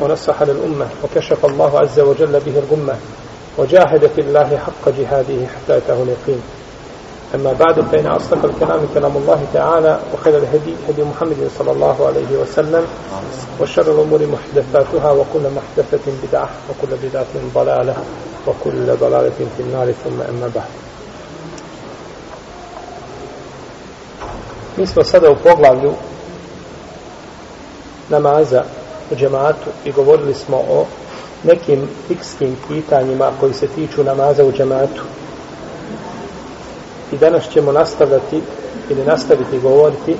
ونصح للأمة وكشف الله عز وجل به الغمة وجاهد في الله حق جهاده حتى أتاه اليقين. أما بعد فإن أصدق الكلام كلام الله تعالى وخير الهدي هدي محمد صلى الله عليه وسلم وشر الأمور محدثاتها وكل محدثة بدعة وكل بدعة ضلالة وكل ضلالة في النار ثم أما بعد. Mi smo sada u poglavlju namaza. U džematu i govorili smo o nekim fikskim pitanjima koji se tiču namaza u džematu. I danas ćemo nastaviti ili nastaviti govoriti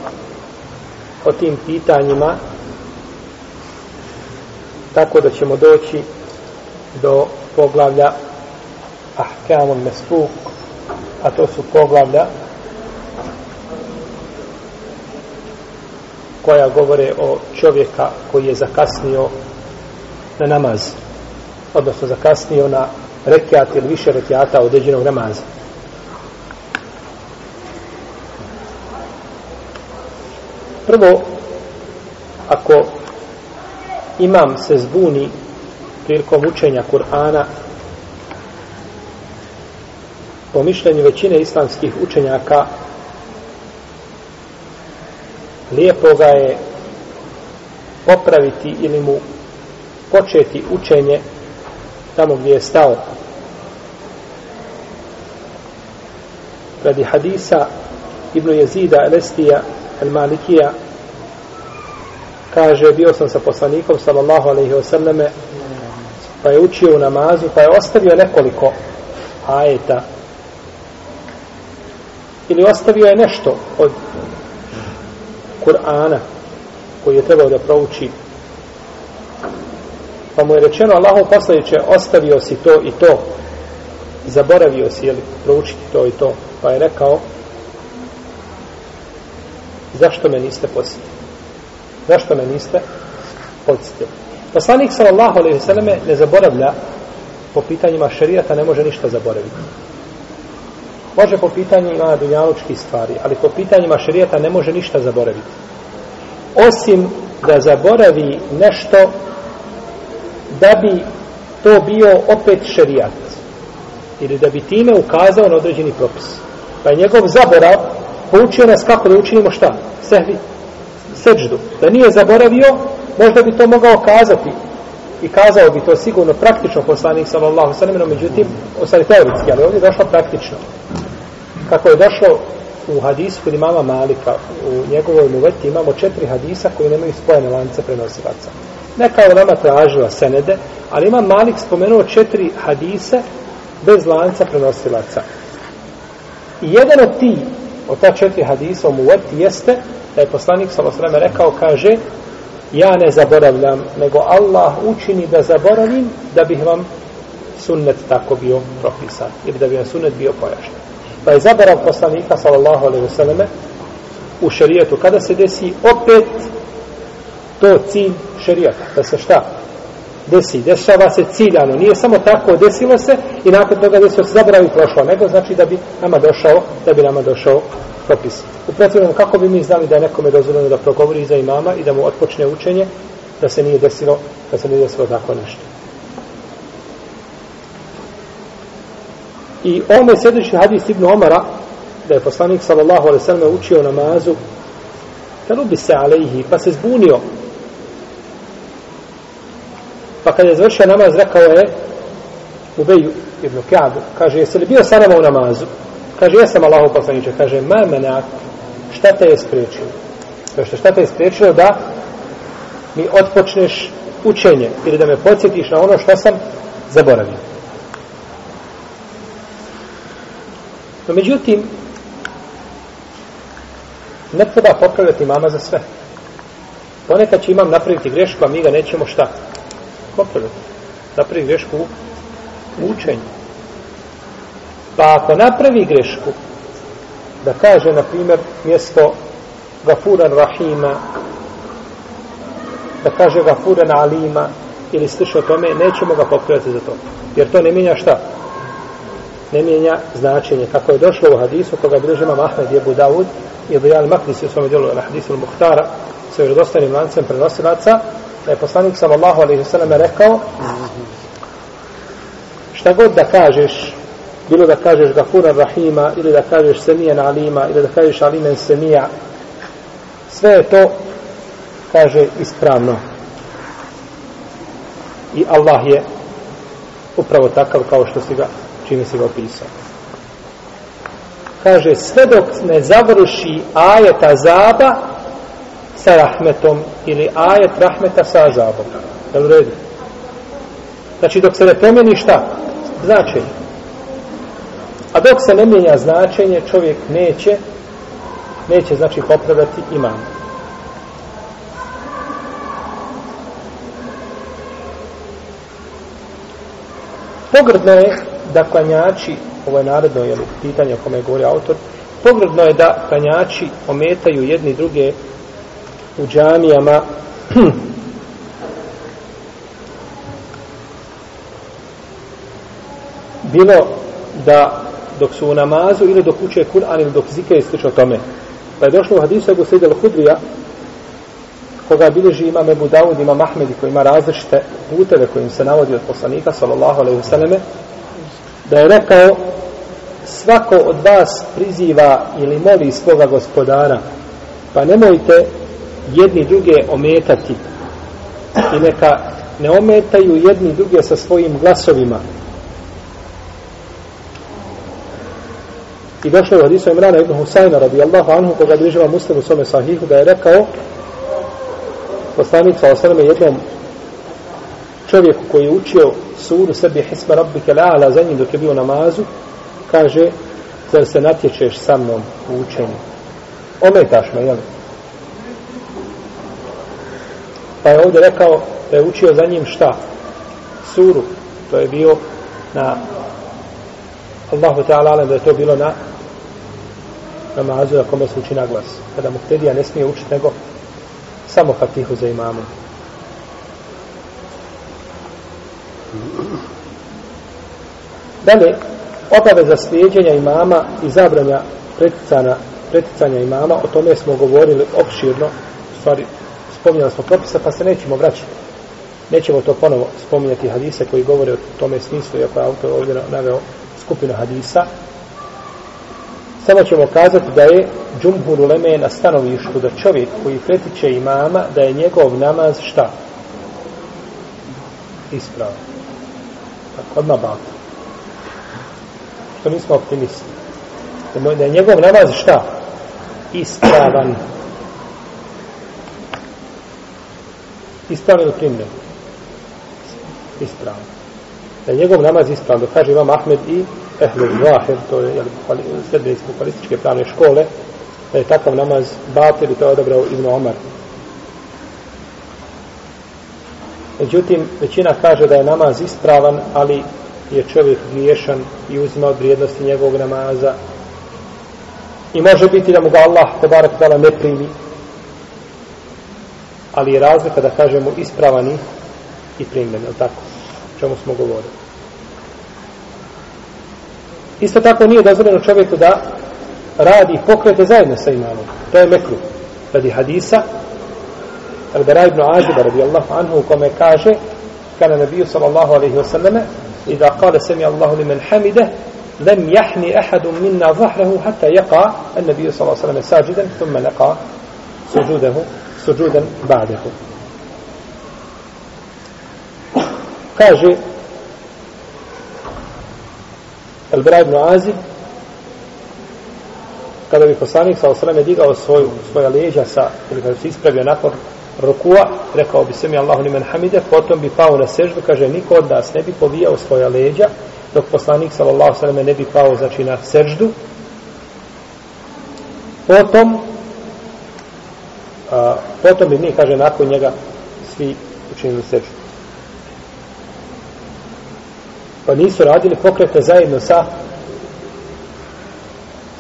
o tim pitanjima tako da ćemo doći do poglavlja Ahkamun Mesfuk a to su poglavlja koja govore o čovjeka koji je zakasnio na namaz odnosno zakasnio na rekiat ili više rekiata određenog namaza. Prvo ako imam se zbuni prilikom učenja Kur'ana po mišljenju većine islamskih učenjaka lijepo ga je popraviti ili mu početi učenje tamo gdje je stao. Radi hadisa Ibnu Jezida Elestija El Malikija kaže bio sam sa poslanikom sallallahu alaihi wasallame pa je učio u namazu pa je ostavio nekoliko ajeta ili ostavio je nešto od Kur'ana koji je trebao da prouči. Pa mu je rečeno Allahu poslaniče ostavio si to i to. Zaboravio si jeli, proučiti to i to. Pa je rekao zašto me niste posjetili zašto me niste podsjetili? Poslanik sallallahu alaihi sallame ne zaboravlja po pitanjima šerijata ne može ništa zaboraviti može po pitanjima dunjalučkih stvari, ali po pitanjima šarijata ne može ništa zaboraviti. Osim da zaboravi nešto da bi to bio opet šarijat. Ili da bi time ukazao na određeni propis. Pa je njegov zaborav poučio nas kako da učinimo šta? Sehvi. Seđdu. Da nije zaboravio, možda bi to mogao kazati i kazao bi to sigurno praktično poslanik sallallahu sallam, međutim, ostali teoretski, ali ovdje je došlo praktično. Kako je došlo u hadisu kod imama Malika, u njegovoj muveti imamo četiri hadisa koji nemaju spojene lance prenosilaca. Neka je nama tražila senede, ali ima Malik spomenuo četiri hadise bez lanca prenosilaca. I jedan od ti, od ta četiri hadisa u muveti jeste da je poslanik sallallahu rekao, kaže, ja ne zaboravljam, nego Allah učini da zaboravim da bih vam sunnet tako bio propisan ili da bi vam sunnet bio pojašnjen. Pa je zaborav poslanika sallallahu alaihi selleme u šerijetu. Kada se desi opet to cilj šerijata, da se šta? Desi, dešava se ciljano, nije samo tako desilo se i nakon toga desilo se zaboravi prošlo, nego znači da bi nama došao, da bi nama došao propis. U protivnom, kako bi mi znali da je nekome dozvoljeno da progovori za imama i da mu otpočne učenje, da se nije desilo, da se nije desilo tako nešto. I ovome sljedeći hadis Ibn Omara, da je poslanik sallallahu alaihi sallam učio namazu, kalubi se alaihi, pa se zbunio. Pa kad je završio namaz, rekao je Ubeju ibn Ka'bu, kaže, jesi li bio sa nama u namazu? Kaže, jesam Allahu poslaniče. Kaže, ma menak, šta te je spriječilo? Kaže, šta te je spriječilo da mi otpočneš učenje ili da me podsjetiš na ono što sam zaboravio. No, međutim, ne treba popravljati mama za sve. Ponekad će imam napraviti grešku, a mi ga nećemo šta? Popravljati. napravi grešku u učenju. Pa ako napravi grešku, da kaže, na primjer, mjesto Gafuran Rahima, da kaže Gafuran Alima, ili sliše o tome, nećemo ga popravljati za to. Jer to ne mijenja šta? Ne mijenja značenje. Kako je došlo u hadisu, koga bilježi imam Ahmed Jebu Dawud, i Dujal Maklis u svome djelu na hadisu Al-Muhtara, sa vjerodostanim lancem prenosilaca, da je poslanik sallallahu alaihi sallam rekao šta god da kažeš bilo da kažeš Gafura Rahima ili da kažeš Semijan Alima ili da kažeš Alimen Semija sve je to kaže ispravno i Allah je upravo takav kao što si ga čime si ga opisao. Kaže sve dok ne završi ajeta azaba sa rahmetom ili ajet rahmeta sa azabom. Je u redu? Znači dok se ne promijeni šta? Značenje. A dok se ne mijenja značenje čovjek neće neće znači popravati imam pogrdno je da klanjači ovo je naredno je pitanje o kome govori autor pogrdno je da klanjači ometaju jedni druge u džamijama bilo da dok su u namazu ili dok uče Kur'an ili dok zike i slično tome. Pa je došlo u hadisu Ebu Sejde Hudrija koga bilježi ima Ebu Dawud, ima Mahmedi koji ima različite puteve kojim se navodi od poslanika sallallahu alaihi vseleme da je rekao svako od vas priziva ili moli svoga gospodara pa nemojte jedni druge ometati. I neka ne ometaju jedni druge sa svojim glasovima. I došlo je od Isu Imrana ibn Husayna radijallahu anhu koga bliživa muslimu svome sahihu da je rekao poslanik sa osaname jednom čovjeku koji je učio suru sebi hisma rabbike la'ala za njim dok je bio namazu kaže zar se natječeš sa mnom u učenju? Ometaš me jel? Pa je ovdje rekao da je učio za njim šta? Suru. To je bio na Allahu ta'ala da je to bilo na namazu na kome se uči na glas. Kada muktedija ne smije učiti nego samo fatihu za imamom. Dalje obaveza slijedjenja imama i zabranja preticanja, preticanja imama o tome smo govorili opširno u stvari spominjali smo propisa, pa se nećemo vraćati. Nećemo to ponovo spominjati hadise koji govore o tome smislu, iako je autor ovdje naveo skupinu hadisa. Samo ćemo kazati da je džumhur uleme na stanovištu da čovjek koji pretiče imama, da je njegov namaz šta? Ispravo. Tako, odmah bavno. Što nismo optimisti. Da je njegov namaz šta? Ispravan. Ispravan ili primljen? Ispravan. Da je njegov namaz ispravno, kaže imam Ahmed i Ehlul Zahir, to je sredbenici bukvalističke pravne škole, da je takav namaz batir i to je odabrao Ibn Omar. Međutim, većina kaže da je namaz ispravan, ali je čovjek griješan i uzima od vrijednosti njegovog namaza. I može biti da mu ga Allah, te barak ne primi, ali je razlika da kažemo ispravani i primljen, je tako? O čemu smo govorili. Isto tako nije dozvoljeno čovjeku da radi pokrete zajedno sa imamom. To je mekru. Radi hadisa, Al-Bara ibn Aziba radijallahu anhu u kome kaže kana nabiju sallallahu alaihi wasallame إذا قال سمع الله لمن حمده لم يحني أحد منا ظهره حتى يقع النبي صلى الله عليه وسلم ساجدا ثم نقع سجوده suđudan ba'dehu. Kaže El-Bra ibn Azib kada bi poslanik sa osrame digao svoju, svoja leđa sa, ili kada se ispravio nakon rukua, rekao bi se mi Allahu limen hamide, potom bi pao na sežbu, kaže, niko od nas ne bi povijao svoja leđa, dok poslanik sallallahu sallam ne bi pao, znači, na seždu. Potom a, potom bi mi, kaže, nakon njega svi učinili seždu. Pa nisu radili pokrete zajedno sa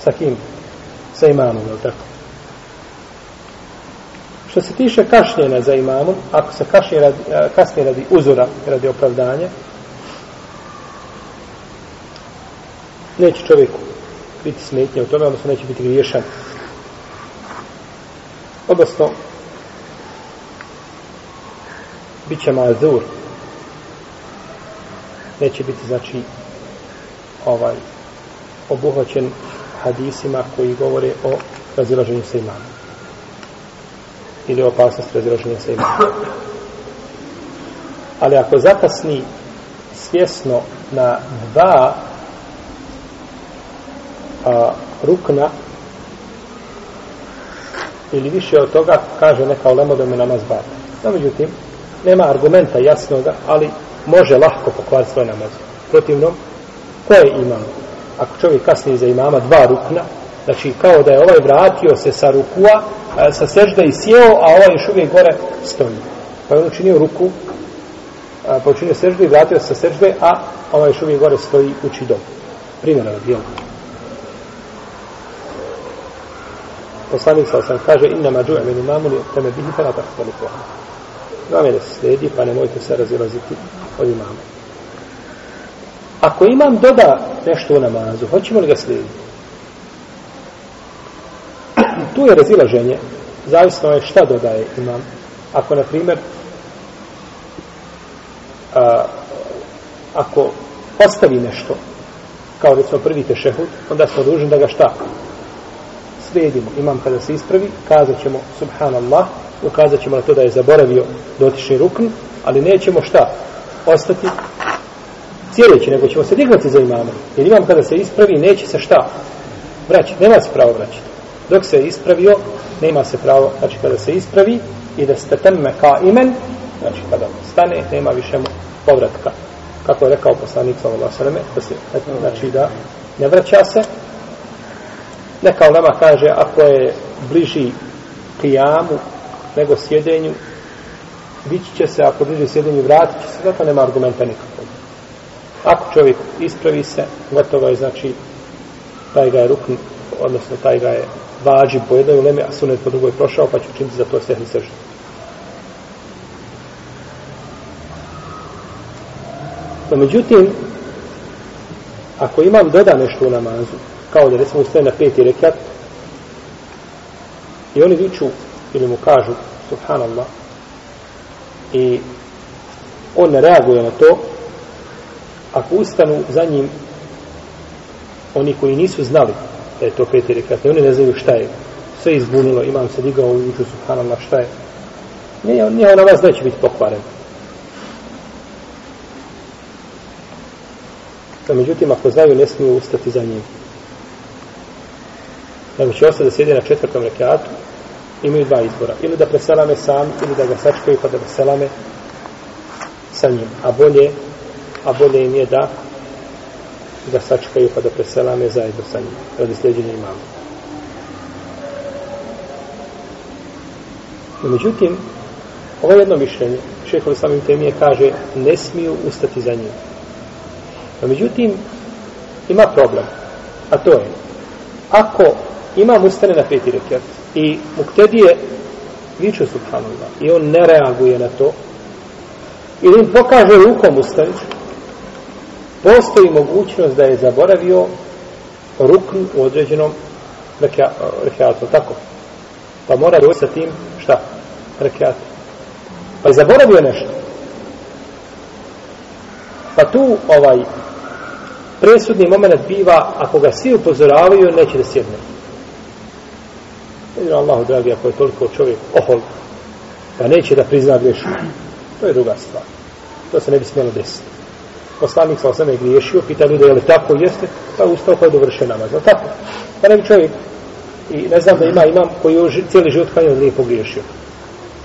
sa kim? Sa imamom, je tako? Što se tiše kašnjena za imamom, ako se kašnje radi, kasnije radi uzora, radi opravdanja, neće čovjeku biti smetnje u tome, odnosno neće biti griješan. Odnosno, bit će mazur. Neće biti, znači, ovaj, obuhvaćen hadisima koji govore o razilaženju sa imamom. Ili opasnost razilaženja sa imamom. Ali ako zakasni svjesno na dva a, rukna ili više od toga kaže neka ulema da me namaz bata. No, međutim, nema argumenta jasnoga, ali može lahko pokvariti svoj namaz. Protivnom, ko je imam? Ako čovjek kasni za imama dva rukna, znači kao da je ovaj vratio se sa rukua, e, sa sežda i sjeo, a ovaj još uvijek gore stoji. Pa je on učinio ruku, a, pa učinio seždu i vratio se sa sežde, a ovaj još uvijek gore stoji uči dom. Primjera je bilo. Poslanik sa osam kaže, inna mađu džu'e min imamu li teme bihi fela natak pohana. Imam je da se sledi, pa nemojte se razilaziti od imama. Ako imam doda nešto u namazu, hoćemo li ga slijediti? Tu je razilaženje, zavisno je šta dodaje imam. Ako, na primjer, a, ako ostavi nešto, kao recimo prvi tešehud, onda smo dužni da ga šta? Slijedimo. Imam kada se ispravi, kazat ćemo subhanallah, ukazat ćemo na to da je zaboravio dotični rukn, ali nećemo šta? Ostati cijeleći, nego ćemo se dignuti za imama. Jer imam kada se ispravi, neće se šta? Vraćati. Nema se pravo vraćati. Dok se je ispravio, nema se pravo, znači kada se ispravi i da ste temme ka imen, znači kada stane, nema više povratka. Kako je rekao poslanik sallallahu alejhi da se znači da ne vraća se. Neka ulema kaže ako je bliži kijamu nego sjedenju, vići će se, ako bliži sjedenju, vratit će se, zato nema argumenta nikakvog. Ako čovjek ispravi se, gotovo je, znači, taj ga je rukn, odnosno taj ga je vađi po jednoj uleme, a sunet po drugoj prošao, pa će učiniti za to stehni sržno. No, međutim, ako imam doda nešto u namazu, kao da recimo ustaje na peti rekat, i oni viču ili mu kažu subhanallah i on ne reaguje na to, ako ustanu za njim oni koji nisu znali da je to peti rekat, oni ne znaju šta je, sve izbunilo, imam se digao u viču subhanallah šta je, nije, nije na vas neće biti pokvaren. A međutim, ako znaju, ne smiju ustati za njim. Nego će ostati da sjede na četvrtom rekatu, imaju dva izbora. Ili da preselame sam, ili da ga sačkaju pa da preselame sa njim. A bolje, a bolje im je da da sačekaju pa da preselame zajedno sa njim. Radi sljeđenja imama. No, međutim, ovo jedno mišljenje, šehovi samim temije kaže, ne smiju ustati za njim. No, međutim, ima problem. A to je, ako imam ustane na peti rekiat i muktedije viču subhanallah i on ne reaguje na to ili im pokaže rukom ustaviću, postoji mogućnost da je zaboravio rukn u određenom rekiatu, tako? Pa mora doći sa tim, šta? Rekiatu. Pa je zaboravio nešto. Pa tu ovaj presudni moment biva, ako ga svi upozoravaju, neće da sjedne. Jedino Allahu dragi, ako je toliko čovjek ohol, pa neće da prizna grešku. To je druga stvar. To se ne bi smjelo desiti. Poslanik sa osam je griješio, pita ljude, je li tako jeste, pa ustao pa je dovršen namaz. No tako. Pa ne bi čovjek, i ne znam da ima imam koji je cijeli život kanio da nije pogriješio.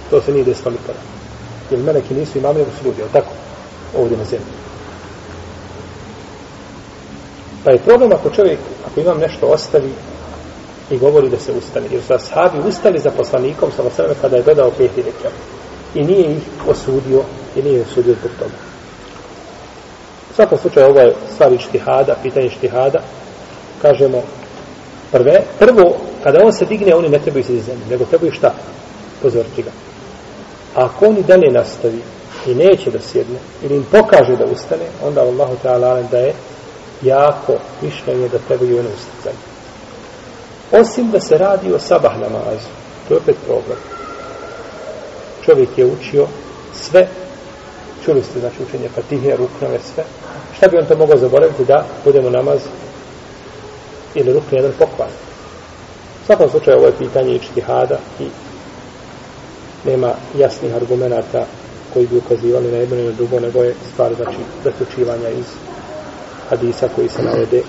To se nije desilo nikada. Jer meleki nisu imam, nego su ljudi, tako? Ovdje na zemlji. Pa je problem ako čovjek, ako imam nešto ostavi i govori da se ustane. Jer su ashabi ustali za poslanikom sa vasrame kada je dodao peti rekiat. I nije ih osudio, i nije ih osudio zbog toga. U svakom slučaju ovo je stvar štihada, pitanje štihada. Kažemo, prve, prvo, kada on se digne, oni ne trebaju se zemlje, nego trebaju šta? Pozoriti ga. A ako oni dalje nastavi i neće da sjedne, ili im pokaže da ustane, onda Allahu ta'ala da je jako mišljenje da trebaju ono ustati Osim da se radi o sabah namazu. To je opet problem. Čovjek je učio sve, čuli ste znači učenje Fatihe, ruknove, sve. Šta bi on to mogao zaboraviti da budemo namaz ili rukni jedan pokvar? U svakom slučaju ovo je pitanje ičtihada i nema jasnih argumenta koji bi ukazivali na jedno i na drugo, nego je stvar znači zaključivanja iz hadisa koji se navede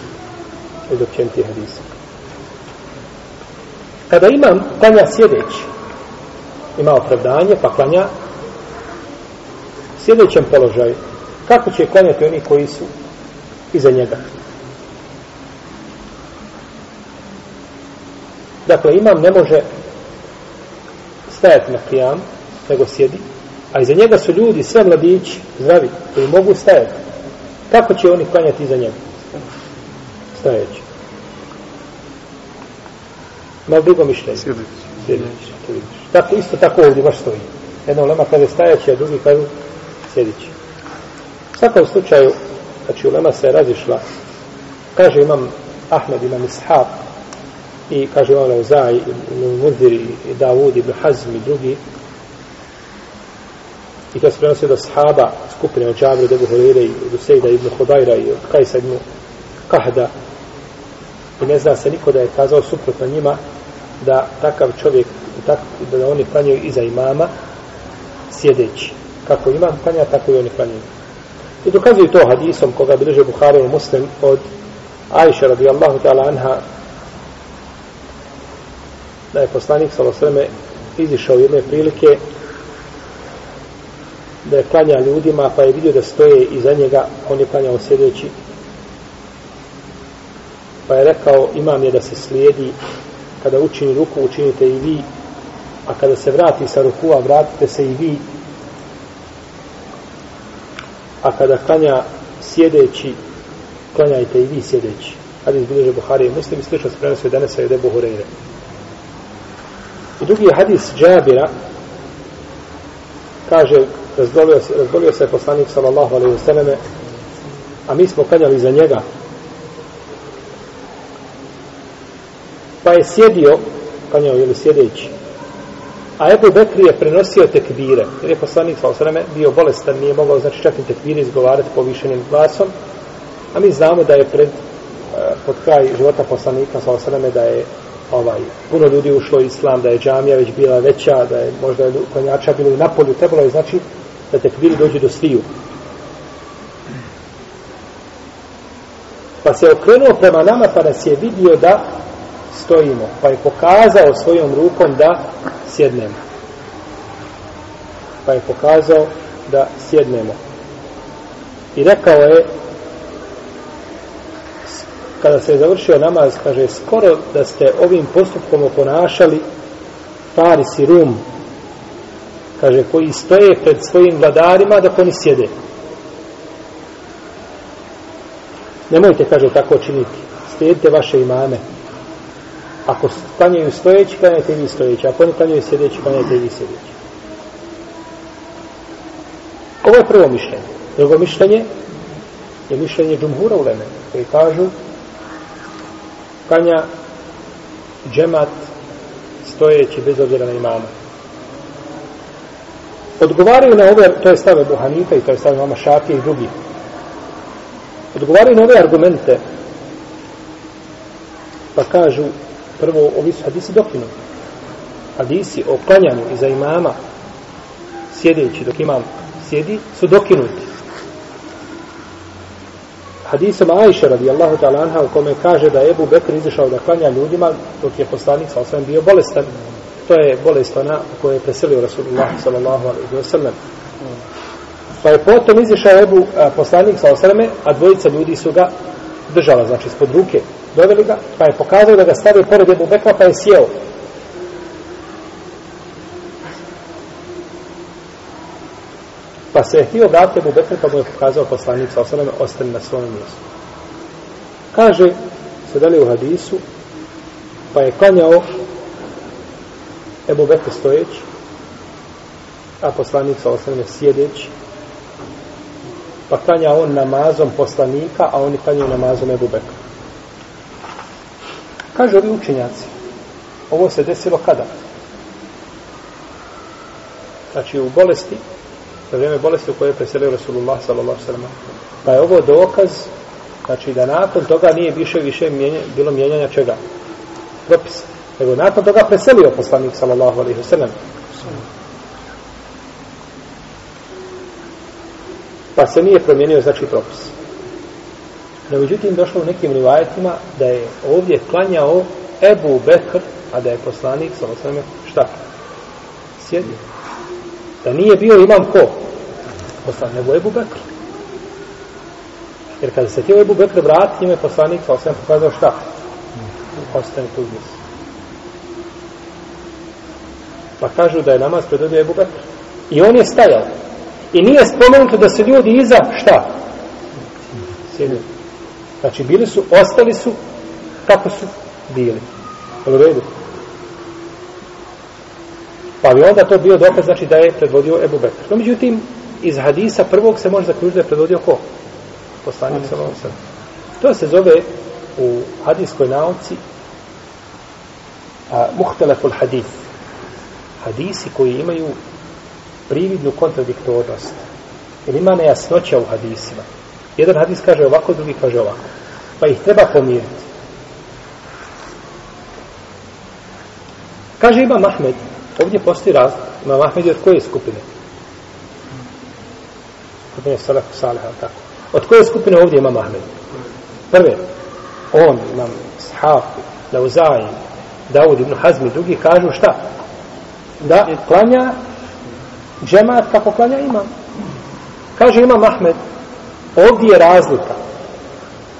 iz općeniti hadisa. Kada imam klanja sjedeći, ima opravdanje, pa klanja sjedećem položaju, kako će klanjati oni koji su iza njega? Dakle, imam ne može stajati na kijam, nego sjedi, a iza njega su ljudi, sve mladići, zdravi, koji mogu stajati. Kako će oni klanjati iza njega? Stajeći. Ima drugo mišljenje? Sjedići. Sjedići. Tako, isto tako ovdje baš stoji. Jedna ulema kaže stajeći, a drugi kažu sjedići. Svakom slučaju, znači ulema se je razišla, kaže imam Ahmed, imam Ishaq, i kaže imam Lauzaj, imam Mudhir, i Davud, ibn Hazm i drugi, i to se prenosio do sahaba skupine od Džabra, Debu Horire i od Usejda, ibn Hodajra i od Kajsa ibn Kahda. I ne zna se niko da je kazao suprotno njima da takav čovjek tak, da oni klanjaju iza imama sjedeći. Kako imam klanja tako i oni klanjaju i dokazuju to hadisom koga bilježe Buhari i Muslim od Ajša radijallahu ta'ala anha da je poslanik salosreme izišao jedne prilike da je klanja ljudima, pa je vidio da stoje iza njega, on je klanjao sjedeći. Pa je rekao, imam je da se slijedi, kada učini ruku, učinite i vi, a kada se vrati sa rukua vratite se i vi. A kada klanja sjedeći, klanjajte i vi sjedeći. Hadi izbilježe Buhari i Muslim, i slično se prenosio danas sa Ebu Hureyre. I drugi hadis Džabira, kaže, razbolio se, razbolio se poslanik sallallahu alaihi vseleme, a mi smo kanjali za njega. Pa je sjedio, kanjao ili sjedeći, a Ebu Bekri je prenosio tekbire, jer je poslanik sa osreme bio bolestan, nije mogao znači čak i tekbire izgovarati povišenim glasom, a mi znamo da je pred, e, pod kraj života poslanika sa osreme da je ovaj, puno ljudi ušlo u islam, da je džamija već bila veća, da je možda konjača bilo i na polju, trebalo je znači da tekbiri dođe do sviju. Pa se okrenuo prema nama pa nas je vidio da stojimo. Pa je pokazao svojom rukom da sjednemo. Pa je pokazao da sjednemo. I rekao je kada se je završio namaz, kaže, skoro da ste ovim postupkom oponašali Paris i Rum, kaže, koji stoje pred svojim vladarima da oni sjede. Nemojte, kaže, tako činiti. Slijedite vaše imame. Ako klanjaju stojeći, klanjajte vi stojeći. Ako oni klanjaju sjedeći, klanjajte vi sjedeći. Ovo je prvo mišljenje. Drugo mišljenje je mišljenje džumhura u Leme, koji kažu klanja džemat stojeći bez obzira na imama. Odgovaraju na ove, to je stave Buhanita i to je stave Mama Šafije i drugi. Odgovaraju na ove argumente pa kažu prvo ovi su hadisi dokinuti. Hadisi o klanjanju iza imama sjedeći dok imam sjedi su dokinuti hadisom Ajša radijallahu ta'ala anha u kome kaže da je Ebu Bekr izišao da klanja ljudima dok je poslanik sa osvijem bio bolestan. To je bolest ona u kojoj je preselio Rasulullah sallallahu alaihi wa sallam. Pa je potom izišao Ebu a, poslanik sa osvijem, a dvojica ljudi su ga držala, znači ispod ruke. Doveli ga, pa je pokazao da ga stavi pored Ebu Bekra, pa je sjeo. Pa se je htio vratiti Ebu Bekra, pa mu je pokazao poslanik sa osaname, ostane na svojom mjestu. Kaže, se dali u hadisu, pa je klanjao Ebu Bekr stojeći, a poslanik sa osaname sjedeći, pa klanja on namazom poslanika, a oni klanjaju namazom Ebu Bekra. Kažu ovi učenjaci, ovo se desilo kada? Znači u bolesti, za vrijeme bolesti u kojoj je preselio Rasulullah sallallahu sallam. Pa je ovo dokaz, znači da nakon toga nije više više mijenja, bilo mijenjanja čega? Propisa. Nego nakon toga preselio poslanik sallallahu alaihi sallam. Pa se nije promijenio znači propis. No međutim došlo u nekim rivajetima da je ovdje klanjao Ebu Bekr, a da je poslanik sa osvrame, šta? Sjedio. Da nije bio imam ko? Poslanik, nego Ebu Bekr. Jer kada se htio Ebu Bekr vratiti, njime poslanik sa osvrame, pokazao šta? Ostane tu gdje Pa kažu da je namaz predvodio Ebu Bekr. I on je stajao. I nije spomenuto da se ljudi iza šta? Sjedili. Znači bili su, ostali su kako su bili. Jel u redu? Pa bi onda to bio dokaz, znači da je predvodio Ebu Bekr. No, međutim, iz hadisa prvog se može zaključiti da je predvodio ko? Poslanik sa ovom To se zove u hadijskoj nauci a, muhteleful hadith. Hadisi koji imaju prividnu kontradiktornost. Jer ima nejasnoća u hadisima. Jedan hadis kaže ovako, drugi kaže ovako. Pa ih treba pomiriti. Kaže ima Mahmed, Ovdje postoji razlog. Ima Mahmed od koje skupine? Skupine Salafu Salah, tako. Od koje skupine ovdje ima Mahmed? Prve, on, imam Shaf, Lauzaj, Dawud ibn Hazmi, drugi kažu šta? Da klanja džemat kako klanja imam. Kaže ima Mahmed, ovdje je razlika.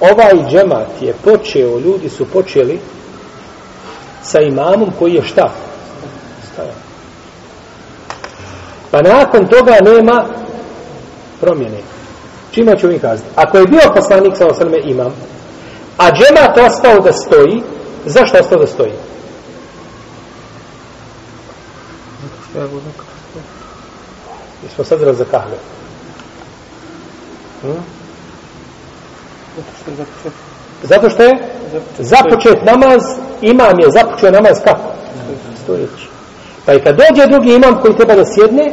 Ovaj džemat je počeo, ljudi su počeli sa imamom koji je šta? stajao. Pa nakon toga nema promjene. Čima ću mi kazati? Ako je bio poslanik sa osrme imam, a džemat ostao da stoji, zašto ostao da stoji? Zato što ja budem Mi smo sad za kahve. Hm? Zato što je započet. Namaz, imam je započeo namaz kako? Stojeći. Pa i kad dođe drugi imam koji treba da sjedne,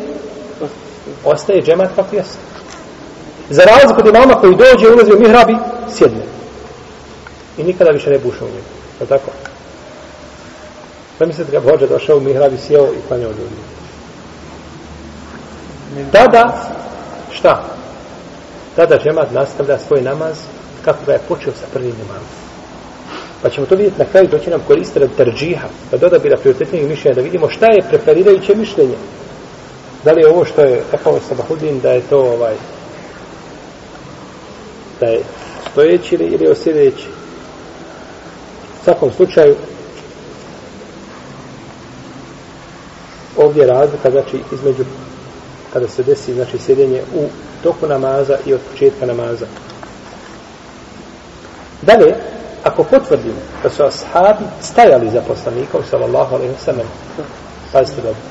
ostaje džemat kako jeste. Za razliku od imama koji dođe, ulazi u mihrabi, sjedne. I nikada više ne buša u njegu. Je tako? Pa mislite ga Bođa došao u mihrabi, sjeo i klanjao ljudi. Tada, šta? Tada džemat nastavlja svoj namaz kako ga je počeo sa prvim imamom. Pa ćemo to vidjeti na kraju, doći nam koriste od terđiha, da pa dodabira prioritetnijeg mišljenja, da vidimo šta je preferirajuće mišljenje. Da li je ovo što je rekao Sabahudin, da je to ovaj, da je stojeći ili, ili osjedeći. U svakom slučaju, ovdje je razlika, znači, između kada se desi, znači, sjedenje u toku namaza i od početka namaza. Dalje, ako potvrdimo da su ashabi stajali za poslanikom sallallahu alaihi wa sallam pazite dobro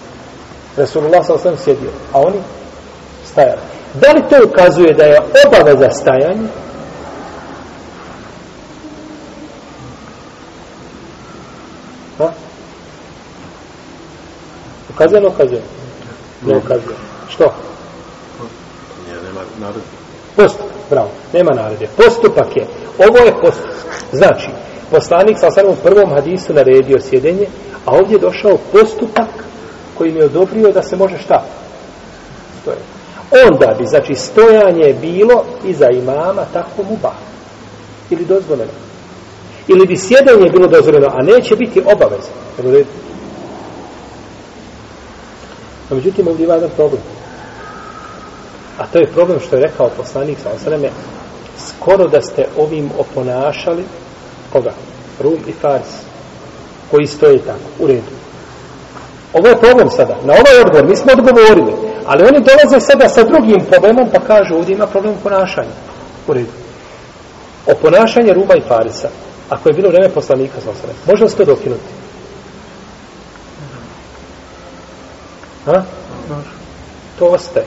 Resulullah sallallahu alaihi sjedio a oni stajali da li to ukazuje da je obaveza stajanja ha? ukazuje ne ukazuje ne ukazuje što? Nema naredbe postupak, bravo, nema naredbe postupak je, ovo je postupak Znači, poslanik sa u prvom hadisu naredio sjedenje, a ovdje je došao postupak koji mi je odobrio da se može šta? Stoje. Onda bi, znači, stojanje bilo iza imama tako mu ba. Ili dozvoljeno. Ili bi sjedenje bilo dozvoljeno, a neće biti obaveza. No, međutim, ovdje ima jedan problem. A to je problem što je rekao poslanik sa osaneme, skoro da ste ovim oponašali koga? Rum i Fars koji stoje tako, u redu. Ovo je problem sada. Na ovaj odgovor mi smo odgovorili, Ali oni dolaze sada sa drugim problemom, pa kažu, ovdje ima problem ponašanja. U redu. O ponašanje Ruma i Farisa, ako je bilo vreme poslanika, sa osrem, može li se to dokinuti? Ha? To ostaje.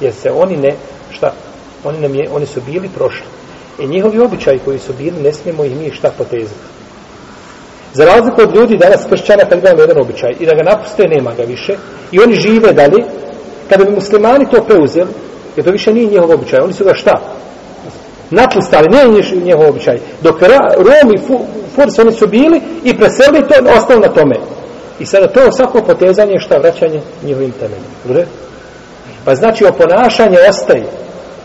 Jer se oni ne, šta? Oni, nam je, oni su bili prošli. I njihovi običaji koji su bili, ne smijemo ih mi šta potezati. Za razliku od ljudi danas kršćana kad imamo jedan običaj i da ga napuste, nema ga više i oni žive dalje, kada bi muslimani to preuzeli, jer to više nije njihov običaj, oni su ga šta? Napustali, nije njihov običaj. Dok Rom i Furs oni su bili i preselili to, ostalo na tome. I sada to svako potezanje šta vraćanje njihovim temeljima. Pa znači oponašanje ostaje.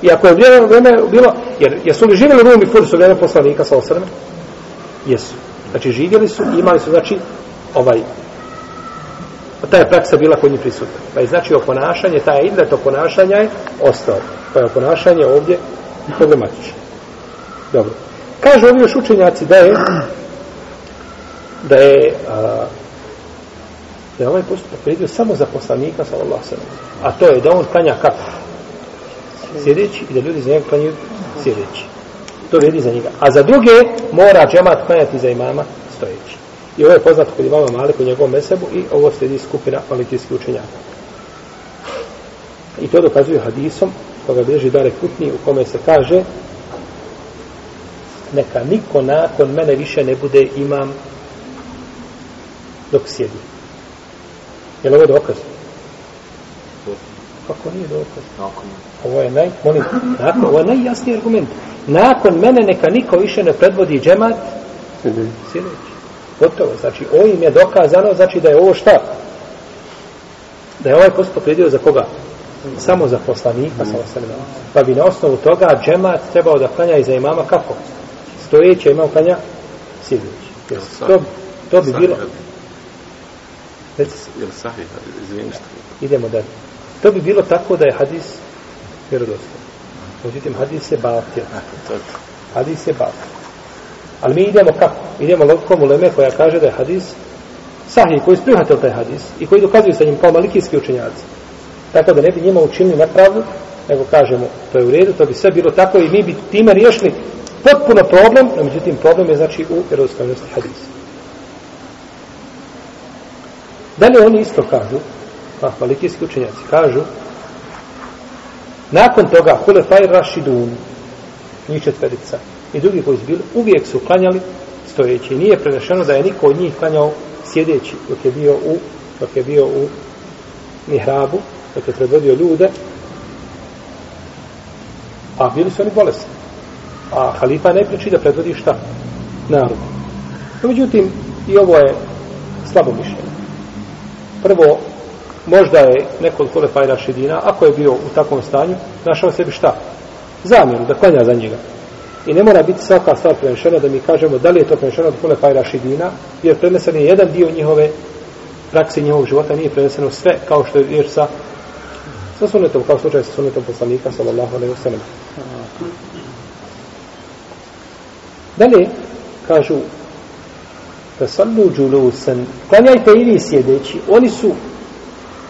I ako je vrijeme bilo, jer jesu li živjeli Rom i Furs u vrijeme poslanika sa osrme? Jesu. Znači živjeli su i imali su znači ovaj ta je praksa bila kod njih prisutna. Pa je znači oponašanje, taj idlet oponašanja je ostao. Pa je oponašanje ovdje problematično. Dobro. Kažu ovi još učenjaci da je da je a, da je ovaj postupak predio samo za poslanika sallallahu sallam. A to je da on klanja kako? Sjedeći i da ljudi za njega klanjaju sjedeći. To vrijedi za njega. A za druge mora džemat klanjati za imama stojeći. I ovo je poznato kod imama Malik u njegovom mesebu i ovo slijedi skupina malikijskih učenjaka. I to dokazuje hadisom koga bježi Dare Kutni u kome se kaže neka niko nakon mene više ne bude imam dok sjedi. Je li ovo dokaz? Kako nije dokaz? Ovo je naj, molim, nakon, ovo je najjasniji argument. Nakon mene neka niko više ne predvodi džemat sjedeći. Gotovo. Znači, ovim je dokazano, znači da je ovo šta? Da je ovaj postupak vidio za koga? Samo za poslanika, mm. sa Pa bi na osnovu toga džemat trebao da klanja i za imama kako? Stojeće imam klanja sjedeći. To, to bi bilo... Jel sahih, izvijem što. Idemo dalje. To bi bilo tako da je hadis vjerodostojan. Međutim, hadis je batil. Hadis je batil. Ali mi idemo kako? Idemo logikom u Leme koja kaže da je hadis sahih, koji sprihvatili taj hadis i koji dokazuju sa njim kao malikijski učenjaci. Tako da ne bi njima učinili nepravdu, nego kažemo, to je u redu, to bi sve bilo tako i mi bi time riješili potpuno problem, no međutim problem je znači u vjerodostojnosti hadisa. Dalje oni isto kažu, a malikijski učenjaci kažu, nakon toga Hulefaj Rašidun, njih četverica, i drugi koji su bili, uvijek su klanjali stojeći. Nije prenešeno da je niko od njih klanjao sjedeći dok je bio u, dok je bio u mihrabu, dok je predvodio ljude, a bili su oni bolesni. A halifa ne priči da predvodi šta? Narod. No, međutim, i ovo je slabo mišljenje. Prvo, možda je neko od Hulefajra Šedina, ako je bio u takvom stanju, našao sebi šta? Zamjeru, da klanja za njega. I ne mora biti svaka stvar prenešena da mi kažemo da li je to prenešeno od Kule i Rašidina, jer prenesen je jedan dio njihove prakse njihovog života, nije preneseno sve kao što je riječ sa sa sunetom, kao slučaj sa sunetom poslanika, sallallahu alaihi wa sallam. Dalje, kažu, da džulusen, klanjajte i vi sjedeći, oni su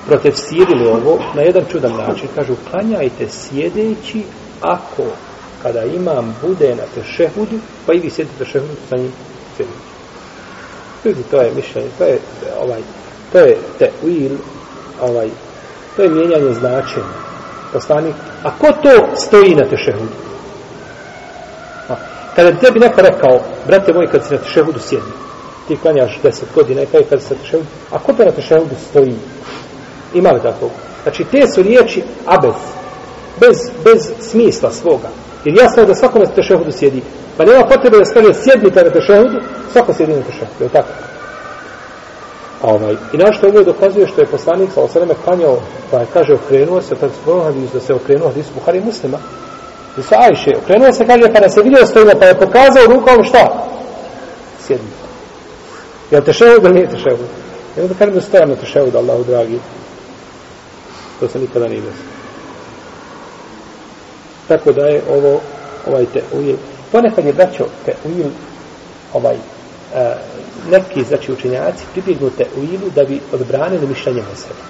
protefsirili ovo na jedan čudan način, kažu, klanjajte sjedeći ako kada imam bude na tešehudu, pa i vi sjedite tešehudu sa njim sjedeći. Ljudi, to je mišljenje, to je ovaj, to je te uil, ovaj, to je mijenjanje značenja. Poslanik, a ko to stoji na tešehudu? Kada bi tebi neko rekao, brate moj, kad si na tešehudu sjedni, ti klanjaš deset godina i kada se na tešehudu, a ko to na tešehudu stoji? Ima li takvog? Znači, te su riječi abez, bez, bez smisla svoga. Jer jasno je da svako na tešehudu sjedi. Pa nema potrebe da stane sjednite na tešehudu, svako sjedi na tešehudu. Je tako? Ovaj. I na što ovo dokazuje što je poslanik sa osaleme klanjao, pa je kaže okrenuo se, tako smo hadis da se okrenuo hadisu Buhari muslima. I sa Ajše, okrenuo se, kaže, pa nas je vidio stojima, pa je pokazao rukom šta? Jel te šehud ili nije tešehud? Jel da kažem da stojam na tešehud, Allahu dragi. To se nikada nije desilo. Tako da je ovo ovaj te ujel. Ponekad je braćo te ujel ovaj a, neki znači učenjaci pribjegnu te ujilu da bi odbranili mišljenje mezheba.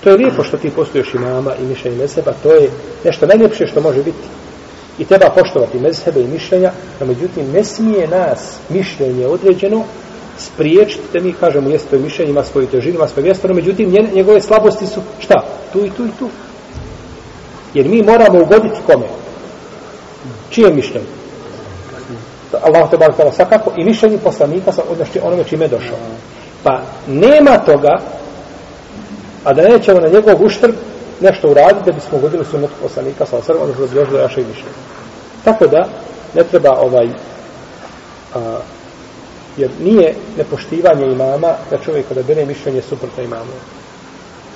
To je lijepo što ti postoješ imama i mišljenje mezheba, to je nešto najljepše što može biti. I treba poštovati mezhebe i mišljenja, no međutim ne smije nas mišljenje određeno spriječiti da mi kažemo jeste to je mišljenje, ima svoju težinu, ima svoje mjesto, no međutim njegove slabosti su šta? Tu i tu i tu. Jer mi moramo ugoditi kome? Čije mišljenje? Allah te bar tala svakako i mišljenje poslanika sa odnošće onome čime je došao. Pa nema toga a da nećemo na njegov uštrb nešto uraditi da bismo ugodili sunnetu poslanika sa osrvom, odnosno da bi došli do našeg mišljenje. Tako da ne treba ovaj a, jer nije nepoštivanje imama da čovjek kada bere mišljenje suprotno imamu.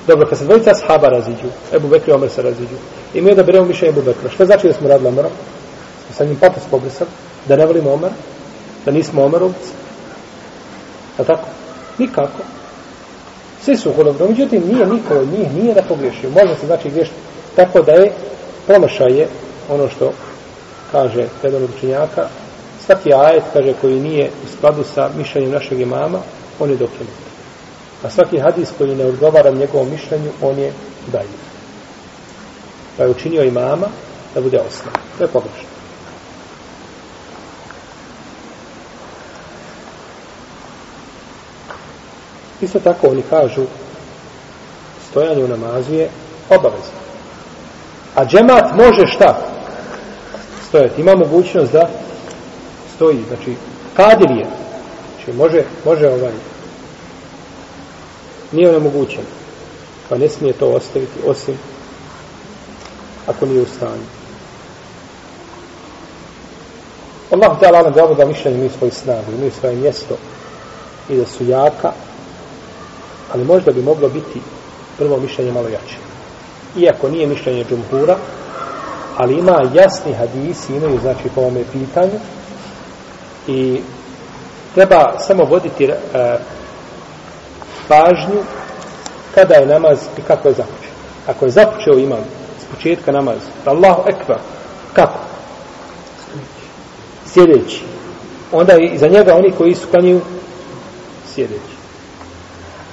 Dobro, kad se dvojica sahaba raziđu, Ebu Bekri i Omer se raziđu, i mi da beremo mišljenje Ebu Bekra, što znači da smo radili Omerom? Smo sa njim patos pobrisali, da ne volimo Omer, da nismo Omerovci. A tako? Nikako. Svi su hulom, međutim nije niko od njih nije da pogriješio. Može se znači griješiti. Tako da je promašaj je ono što kaže jedan od učenjaka, svaki ajet, kaže, koji nije u skladu sa mišljenjem našeg imama, on je dokinut. A svaki hadis koji ne odgovara njegovom mišljenju, on je dalje. Pa je učinio imama da bude osnov. To je pogrešno. Isto tako oni kažu stojanje u namazu je obavezno. A džemat može šta? Stojati. Ima mogućnost da stoji. Znači, kadir je. Znači, može, može ovaj. Nije onemogućen. Pa ne smije to ostaviti osim ako nije u stanju. Allah da nam da ovoga mišljenja imaju svoju snagu, imaju svoje mjesto i da su jaka ali možda bi moglo biti prvo mišljenje malo jače. Iako nije mišljenje džumhura, ali ima jasni hadisi, imaju znači po ovome pitanju i treba samo voditi e, pažnju kada je namaz i kako je započeo. Ako je započeo imam s početka namaz, Allahu ekber, kako? Sjedeći. Onda i za njega oni koji su klanjuju sjedeći.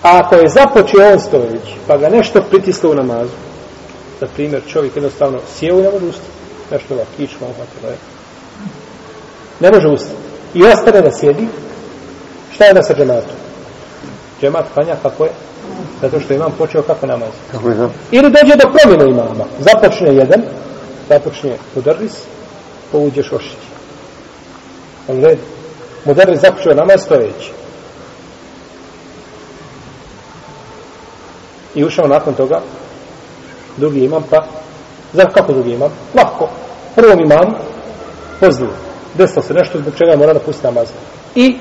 A ako je započeo on stojeći, pa ga nešto pritislo u namazu, na primjer, čovjek jednostavno sjeo i ne može ustati. Nešto ga kičma uhvatilo je. Ne može ustati. I ostane da sjedi. Šta je da sa džematom? Džemat klanja kako je? Zato što imam počeo kako namaz. Kako je? Ili dođe do promjene imama. Započne jedan, započne mudarris, povuđeš ošić. On red. Mudarris započeo namaz stojeći. i ušao nakon toga drugi imam pa za kako drugi imam? Lahko. Prvom imam pozdrav. Desilo se nešto zbog čega mora napustiti namaz. I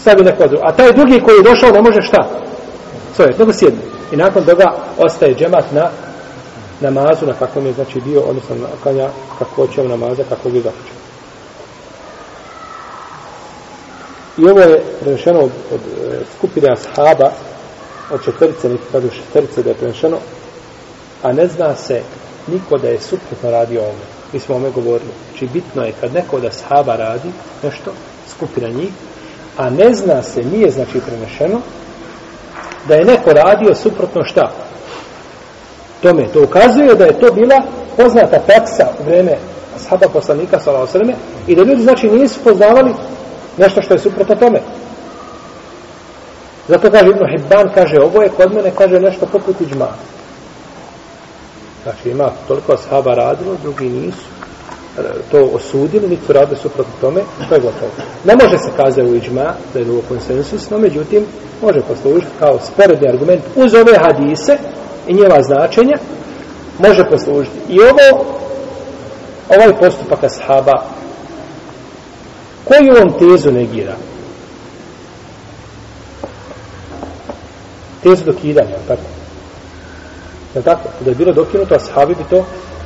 stavi neko drugo. A taj drugi koji je došao ne može šta? Svoje, nego sjedne. I nakon toga ostaje džemat na namazu na kakvom je znači bio, odnosno na kanja kako će namaza, kako bi započeo. I ovo je prenešeno od, od e, skupine ashaba od četvrce, neki kažu četvrce da je prenešeno, a ne zna se niko da je suprotno radio ovome. Mi smo ome govorili. Znači bitno je kad neko da sahaba radi nešto, skupina njih, a ne zna se, nije znači prenešeno, da je neko radio suprotno šta? Tome, to ukazuje da je to bila poznata praksa u vreme sahaba poslanika sallallahu i da ljudi znači nisu poznavali nešto što je suprotno tome. Zato kaže Ibn Hibban, kaže, ovo je kod mene, kaže nešto poput iđmana. Znači ima toliko sahaba radilo, drugi nisu e, to osudili, niti su radili suprotno tome, to je gotovo. Ne može se kazati u iđma da je ovo konsensus, no međutim, može poslužiti kao sporedni argument uz ove hadise i njeva značenja, može poslužiti. I ovo, ovaj postupak ashaba, koju on tezu negira? tezu dokidanja, tako? Je tako? Da je bilo dokinuto, ashabi bi to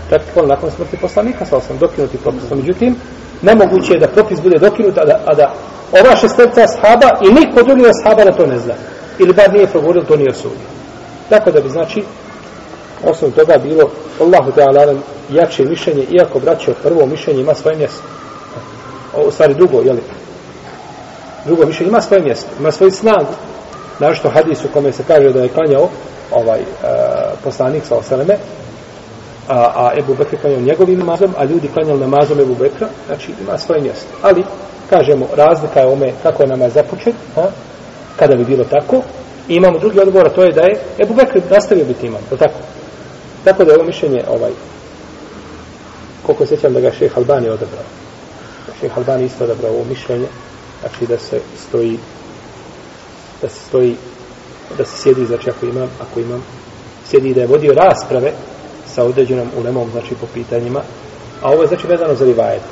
praktikovali nakon smrti poslanika, sa osam dokinuti propis. Međutim, nemoguće je da propis bude dokinut, a da, a da ova šesterica ashaba i niko drugi ashaba da to ne zna. Ili bar nije progovorio, to nije osudio. Tako da bi, znači, osnovu toga bilo Allahu Teala jače mišljenje, iako braćo prvo mišljenje ima svoje mjesto. O, stvari drugo, jeli? Drugo mišljenje ima svoje mjesto, ima svoju snagu. Našto hadis u kome se kaže da je klanjao ovaj e, poslanik sa oseleme, a, a Ebu Bekr klanjao njegovim namazom, a ljudi klanjali namazom Ebu Bekra, znači ima svoje mjesto. Ali, kažemo, razlika je ome kako je namaz započet, a, kada bi bilo tako, i imamo drugi odgovor, a to je da je Ebu Bekr nastavio biti imam, je tako? Tako da je ovo mišljenje, ovaj, koliko sećam da ga šeha Albani odabrao. Šeha Albani isto odabrao ovo mišljenje, znači da se stoji da se stoji da se sjedi, znači ako imam, ako imam sjedi da je vodio rasprave sa određenom ulemom, znači po pitanjima, a ovo je znači vezano za rivajet.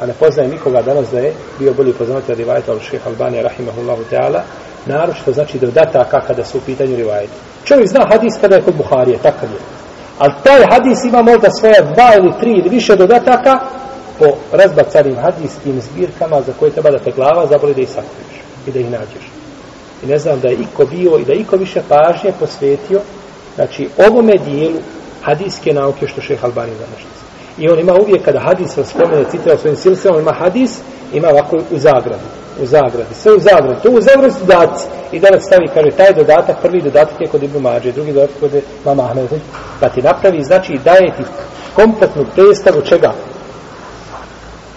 A ne poznaje nikoga danas da je bio bolji poznavatelj rivajeta od šeha Albanija, rahimahullahu teala, naročito znači da dataka kada su u pitanju rivajeta. Čovjek zna hadis kada je kod Buharije, takav je. Ali taj hadis ima možda svoje dva ili tri ili više dodataka po razbacanim hadijskim zbirkama za koje treba da te glava zaboli da ih sakriš i da ih nađeš. I ne znam da je iko bio i da iko više pažnje posvetio znači ovome dijelu hadijske nauke što šeha Albani današnjice. I on ima uvijek kada hadis spomene, citira svojim silsilama, ima hadis, ima ovako u zagradi. U zagradi, sve u zagradi. To u zagradi su dodaci. I danas stavi, kaže, taj dodatak, prvi dodatak je kod Ibnu Mađe, drugi dodatak kod Mama Ahmed. Pa ti napravi, znači, daje ti kompletnu predstavu čega?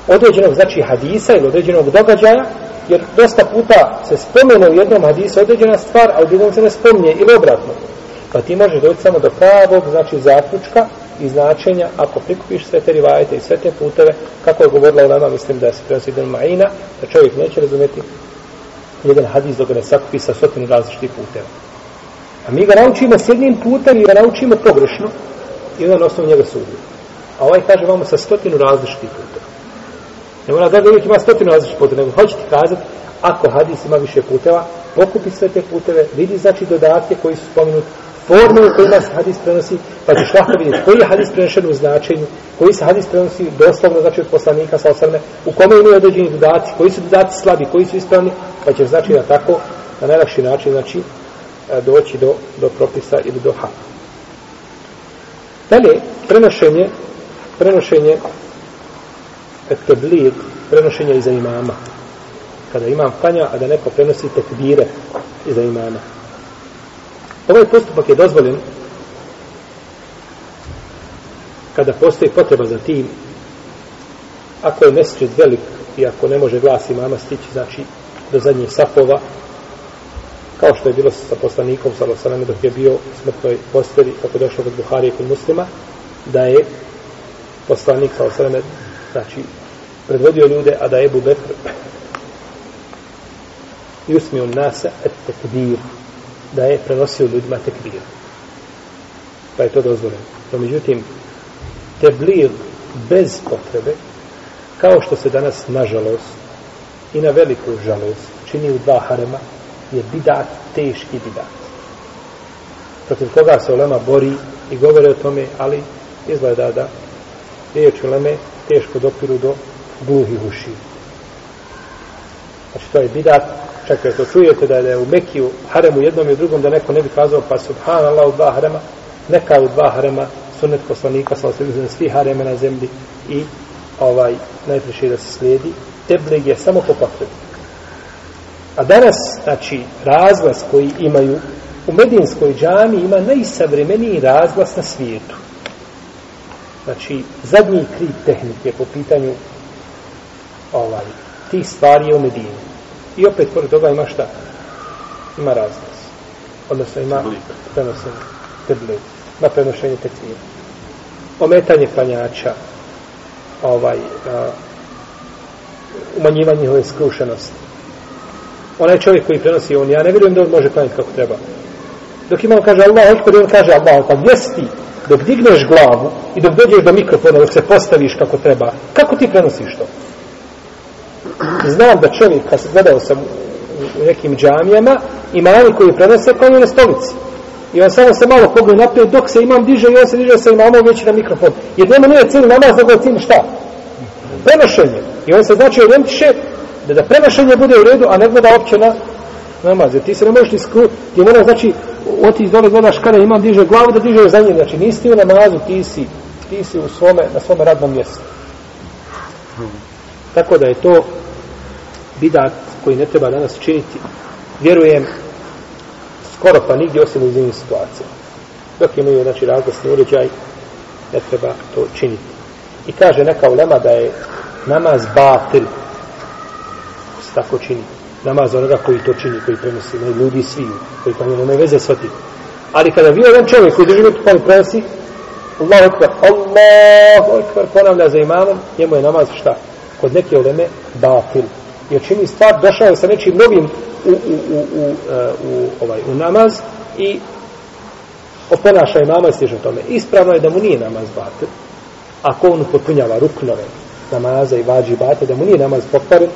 Određenog, znači, hadisa ili određenog događaja, jer dosta puta se spomenu u jednom hadisu određena stvar, a u drugom se ne spomnije ili obratno. Pa ti možeš doći samo do pravog, znači zaključka i značenja, ako prikupiš sve te rivajete i sve te puteve, kako je govorila u nama, mislim da se prenosi Ibn Ma'ina, da čovjek neće razumjeti jedan hadis dok ga ne sakupi sa stotinu različitih puteva. A mi ga naučimo s jednim putem i ga naučimo pogrešno i onda na osnovu njega sudimo. A ovaj kaže vamo sa stotinu različitih puteva. Ne mora da uvijek ima stotinu različitih puteva, nego hoće ti kazati, ako hadis ima više puteva, pokupi sve te puteve, vidi znači dodatke koji su spomenuti, forme u kojima se hadis prenosi, pa ćeš lahko vidjeti koji je hadis prenešen u značenju, koji se hadis prenosi doslovno, znači od poslanika sa osrme, u kome imaju određeni dodaci, koji su dodaci slabi, koji su ispravni, pa ćeš znači na tako, na najlakši način, znači, e, doći do, do propisa ili do hapa. Dalje, prenošenje, prenošenje teblir, prenošenje iza imama. Kada imam klanja, a da neko prenosi tekbire iza imama. Ovaj postupak je dozvoljen kada postoji potreba za tim ako je mesečet velik i ako ne može glas imama stići znači do zadnjih safova kao što je bilo sa poslanikom Salosaname dok je bio u smrtnoj posteli kako je došlo kod Buharije kod muslima da je poslanik Salosaname znači predvodio ljude a da Ebu Bekr i usmio nasa et tekbir da je prenosio ljudima tekbir. Pa je to dozvoljeno. No, međutim, teblir bez potrebe, kao što se danas, nažalost, i na veliku žalost, čini u dva harema, je bidat, teški bidat. Protiv koga se Olema bori i govore o tome, ali izgleda da riječ Oleme teško dopiru do gluhih uši. Znači, to je bidat. Čak kad to čujete da je u Mekiju haremu jednom i drugom da neko ne bi kazao pa subhanallah u dva harema neka u dva harema sunnet poslanika sa osvijem znači, svi hareme na zemlji i ovaj najpriše da se slijedi. Teblig je samo po potrebi. A danas znači razglas koji imaju u medinskoj džami ima najsavremeniji razglas na svijetu znači zadnji krip tehnike po pitanju ovaj, tih stvari je u Medini I opet pored toga ima šta? Ima razglas. Odnosno ima prenošenje teblit. Ima prenošenje tekvira. Ometanje klanjača. Ovaj, a, umanjivanje njihove skrušenosti. Onaj čovjek koji prenosi on, ja ne vjerujem da on može klanjati kako treba. Dok imam kaže Allah, ekber, on kaže Allah, pa gdje si ti? Dok digneš glavu i dok dođeš do mikrofona, dok se postaviš kako treba, kako ti prenosiš to? znam da čovjek, kad se gledao sam u nekim džamijama, imami koji prenose pa konju na stolici. I on samo se malo pogleda naprijed, dok se imam diže i on se diže sa imamom već na mikrofon. Jer nema nije cijeli namaz, nego cijeli šta? Prenošenje. I on se znači orijentiše da, da prenošenje bude u redu, a ne gleda opće na namaz. Jer ti se ne možeš ni skru... Ti moraš, znači, otići dole, gledaš kada imam diže glavu, da diže za njim. Znači, nisi ti u namazu, ti si, ti si u svome, na svome radnom mjestu. Tako da je to bidat koji ne treba danas činiti. Vjerujem skoro pa nigdje osim u zimnim situacijama. Dok imaju, znači, razglasni uređaj, ne treba to činiti. I kaže neka ulema da je namaz batil, se tako čini. Namaz onoga koji to čini, koji prenosi, ne ljudi svi, koji pa nema veze s otim. Ali kada bio jedan čovjek koji drži minutu pa prenosi, Allahu ekber, Allahu ekber, ponavlja za imamom, njemu je namaz šta? Kod neke uleme batil. Jer čini stvar, došao je sa nečim novim u, u, u, u, e, u, ovaj, u namaz i oponaša imama i stiže tome. Ispravno je da mu nije namaz batil, ako on potpunjava ruknove namaza i vađi bate, da mu nije namaz pokvaren,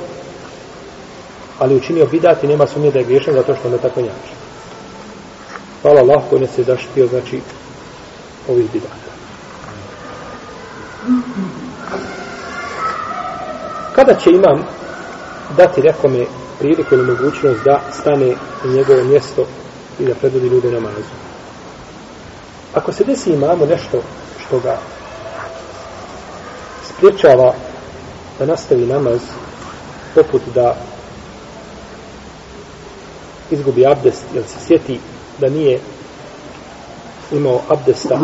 ali učinio bidati, nema sumnje da je griješan zato što ne tako njače. Hvala Allah koji nas je zaštitio, znači, ovih bidata. Kada će imam dati nekome priliku ili mogućnost da stane u njegovo mjesto i da predvodi ljude namazu? Ako se desi imamo nešto što ga spriječava da nastavi namaz poput da izgubi abdest jer se sjeti da nije imao abdesta?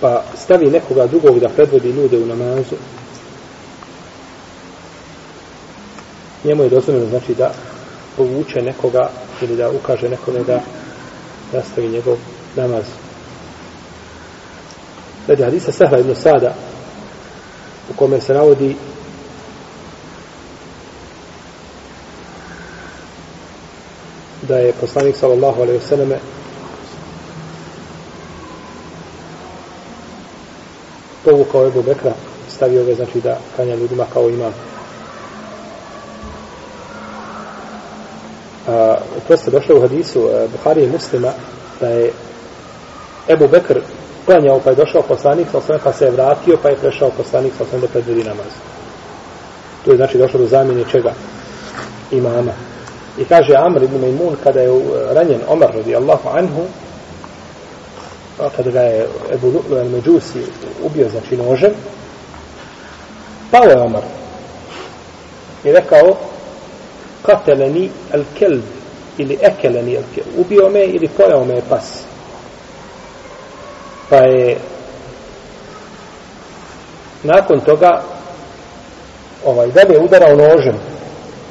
Pa stavi nekoga drugog da predvodi ljude u namazu. Njemu je dozvoljeno znači da povuče nekoga ili da ukaže nekome da nastavi njegov namaz. Glede hadisa Sahla ibn Sada u kome se navodi da je poslanik sallallahu alaihi vseleme povukao Ebu Bekra stavio ga znači da kanja ljudima kao imam. A, to se došlo u hadisu eh, a, Buhari i muslima da je Ebu Bekr klanjao pa je došao poslanik pa sa osvijem pa se je vratio pa je prešao poslanik pa sa osvijem da predvedi namaz. Tu je znači došlo do zamjene čega? Imama. I kaže Amr ibn Maimun kada je ranjen Omar radijallahu anhu kada ga je Ebu Međusi ubio znači nožem pao je Omar i rekao kateleni al kelb ili ekeleni al kelb ubio me ili pojao me pas pa je nakon toga ovaj dalje udarao nožem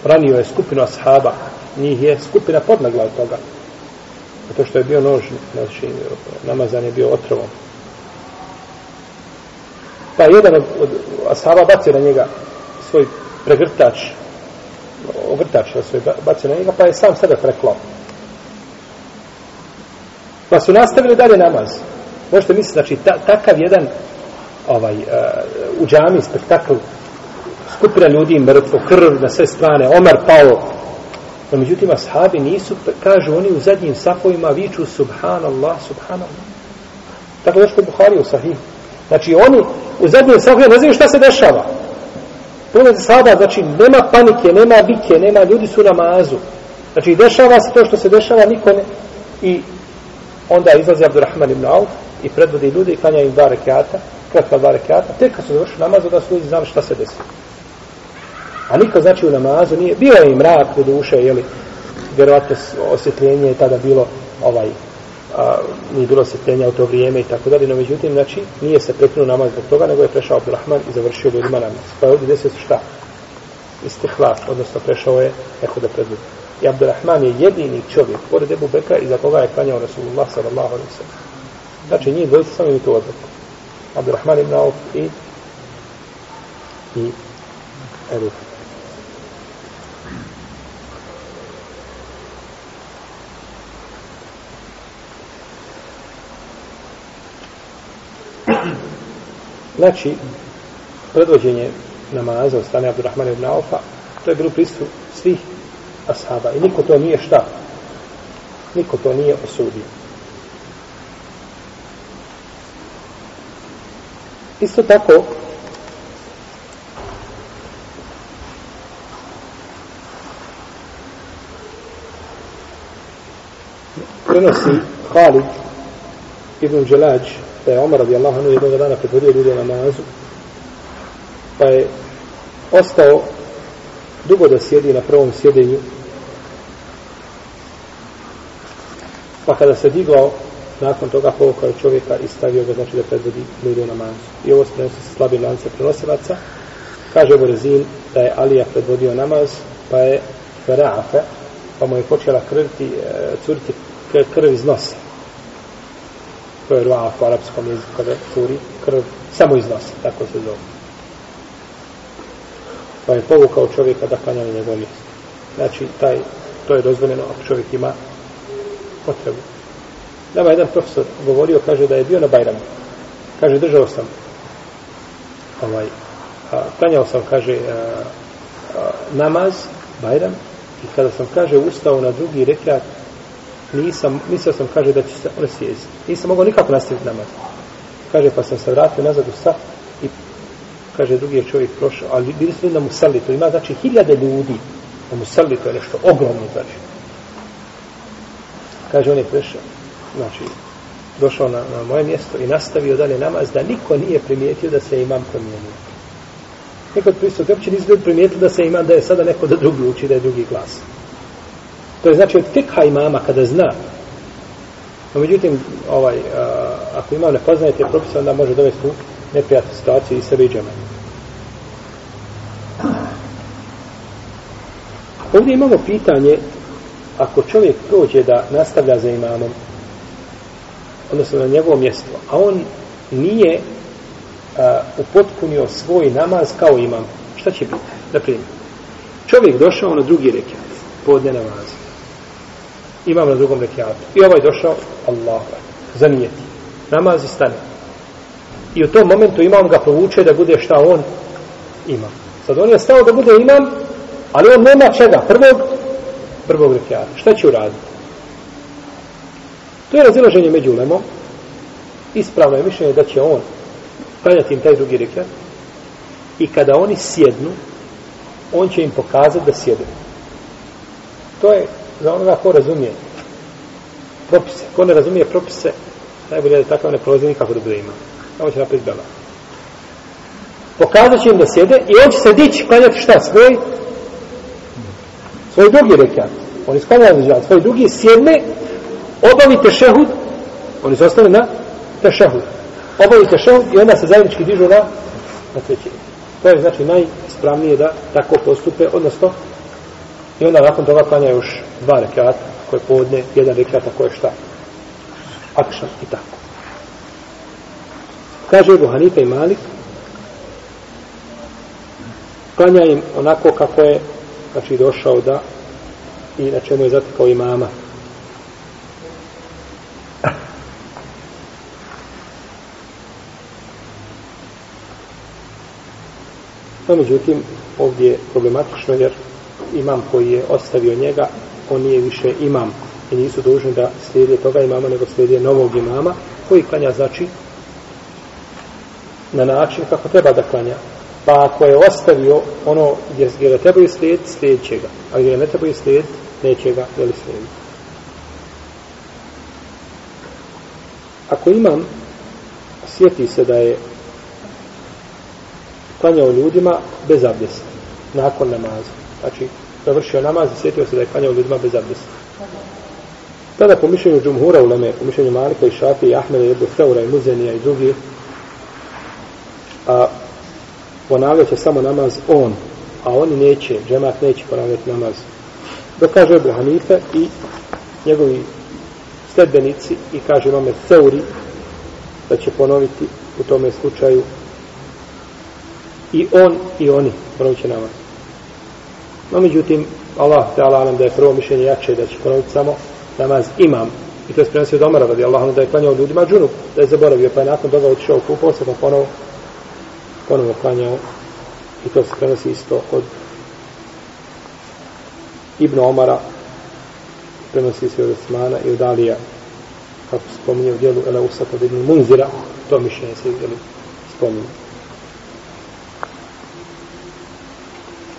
ranio je skupinu ashaba. Njih je skupina podnagla od toga. Zato što je bio nož znači namazan je bio otrovom. Pa jedan od, od ashaba bacio na njega svoj pregrtač ogrtač na svoj bacio na njega pa je sam sebe preklao. Pa su nastavili dalje namaz možete misliti znači ta, takav jedan ovaj uh, u džami spektakl skupina ljudi mrtvo krv na sve strane Omar pao. No međutim ashabi nisu kažu oni u zadnjim safovima viču subhanallah subhanallah. Tako je što je Buhari u sahih znači oni u zadnjim safovima ne znaju šta se dešava. Pogledajte sada, znači, nema panike, nema bike, nema, ljudi su na mazu. Znači, dešava se to što se dešava, niko ne... I onda izlazi Abdurrahman ibn Auf i predvodi ljudi i klanja im dva rekiata, kratka dva rekiata, tek kad su završili namaz, da su ljudi znali šta se desi. A niko, znači, u namazu nije... Bio je i mrak u duše, jeli, vjerovatno osjetljenje je tada bilo ovaj a, nije bilo osjetljenja u to vrijeme i tako dalje, no međutim, znači, nije se prekinuo namaz zbog toga, nego je prešao Abdurrahman i završio ljudima namaz. Pa je ovdje desio se šta? Istihlaf, odnosno prešao je neko da predvodi. I Abdurrahman je jedini čovjek, pored Ebu Bekra, iza koga je klanjao Rasulullah sallallahu alaihi sallam. Znači, njih dvojica samo imaju tu odluku. Abdurrahman ibn Auf i i Ebu Znači, predvođenje namaza od strane Abdurrahmana ibn Aufa, to je bilo pristup svih ashaba. I niko to nije šta? Niko to nije osudio. Isto tako, prenosi Halid ibn Đelađ da je Omar radijallahu anhu jednog dana predvodio ljude na namazu pa je ostao dugo da sjedi na prvom sjedenju, pa kada se digao, nakon toga povukao čovjeka i stavio ga, znači da predvodi ljude u namazu. I ovo se prenosi sa slabim lance prenosilaca. Kaže Borezin da je Alija predvodio namaz, pa je Ferafe, pa mu je počela krviti, e, curiti krv iz nosa. To je ruaf u arapskom jeziku kada curi krv samo iz nosa, tako se zove. Pa je povukao čovjeka da klanja na njegov mjesto. Znači, taj, to je dozvoljeno ako čovjek ima potrebu. Nama jedan profesor govorio, kaže da je bio na Bajramu. Kaže, držao sam ovaj, a, klanjao sam, kaže, a, a, namaz, Bajram, i kada sam, kaže, ustao na drugi rekat, nisam, mislio sam, kaže, da će se on sjesti. Nisam mogao nikako nastaviti namaz. Kaže, pa sam se vratio nazad u saf i, kaže, drugi je čovjek prošao, ali bili su na Musalli, to ima, znači, hiljade ljudi na Musalli, to je nešto ogromno, znači. Kaže, on je prešao, znači, došao na, na moje mjesto i nastavio dalje namaz, da niko nije primijetio da se imam promijenio. Niko od prisutnih uopće nisu primijetio da se imam, da je sada neko da drugi uči, da je drugi glas. To je znači od fikha imama kada zna. No, međutim, ovaj, a, ako imam ne poznaje te propise, onda može dovesti u neprijatnu situaciju i sebe i džeme. Ovdje imamo pitanje, ako čovjek prođe da nastavlja za imamom, odnosno na njegovo mjesto, a on nije a, upotpunio svoj namaz kao imam, šta će biti? Da primjer. Čovjek došao na drugi rekiat, podne namazu imam na drugom rekiatu. I ovaj došao, Allah, zanijeti. Namaz i stane. I u tom momentu imam ga povuče da bude šta on ima. Sad on je stao da bude imam, ali on nema čega. Prvog, prvog rekiata. Šta će uraditi? To je razilaženje među ulemom. Ispravno je mišljenje da će on klanjati im taj drugi rekat i kada oni sjednu, on će im pokazati da sjedu. To je za onoga ko razumije propise. Ko ne razumije propise, najbolje da takav ne prolazi nikako da bude ima. Ovo će naprijed bela. Pokazat će im da sjede i on će se dići klanjati šta? Svoj svoj drugi rekat. On je za svoj drugi sjedne, obavite šehud, oni su ostali na tešehud. Obavite šehud i onda se zajednički dižu na, na trećinu. To je znači najispravnije da tako postupe, odnosno I onda nakon toga klanja još dva rekata, koje podne, jedan rekata koje šta? Akšan i tako. Kaže Ebu Hanife i Malik, klanja im onako kako je, znači došao da, i na čemu je zatekao i No, međutim, ovdje je problematično jer imam koji je ostavio njega, on nije više imam i nisu dužni da slijede toga imama, nego slijede novog imama, koji klanja znači na način kako treba da klanja. Pa ako je ostavio ono gdje ga trebaju slijediti, slijedit će ga. A gdje ga ne trebaju slijediti, neće ga jeli slijediti. Ako imam, sjeti se da je klanjao ljudima bez abdesta, nakon namaza. Znači, završio namaz i sjetio se da je klanjao ljudima bez abdesta. Tada po mišljenju džumhura u Leme, po mišljenju Malika i Šafi, i Ahmeda i Ebu Feura i Muzenija i drugi, a, ponavljat će samo namaz on, a oni neće, džemat neće ponavljati namaz. Dok kaže Ebu Hanife i njegovi sledbenici i kaže imame Feuri da će ponoviti u tome slučaju i on i oni ponovit namaz. No, međutim, Allah te ala nam da je prvo mišljenje jače da će ponoviti samo namaz imam. I to je sprenosio od Omara radi Allah da je klanjao ljudima džunu, da je zaboravio, pa je nakon toga otišao kupao se, pa ponovo, ponovo klanjao. I to se prenosi isto od Ibn Omara, prenosi se od Osmana i od Alija, kako se spominje u dijelu Eleusa kod Ibn Munzira, to mišljenje se spominje.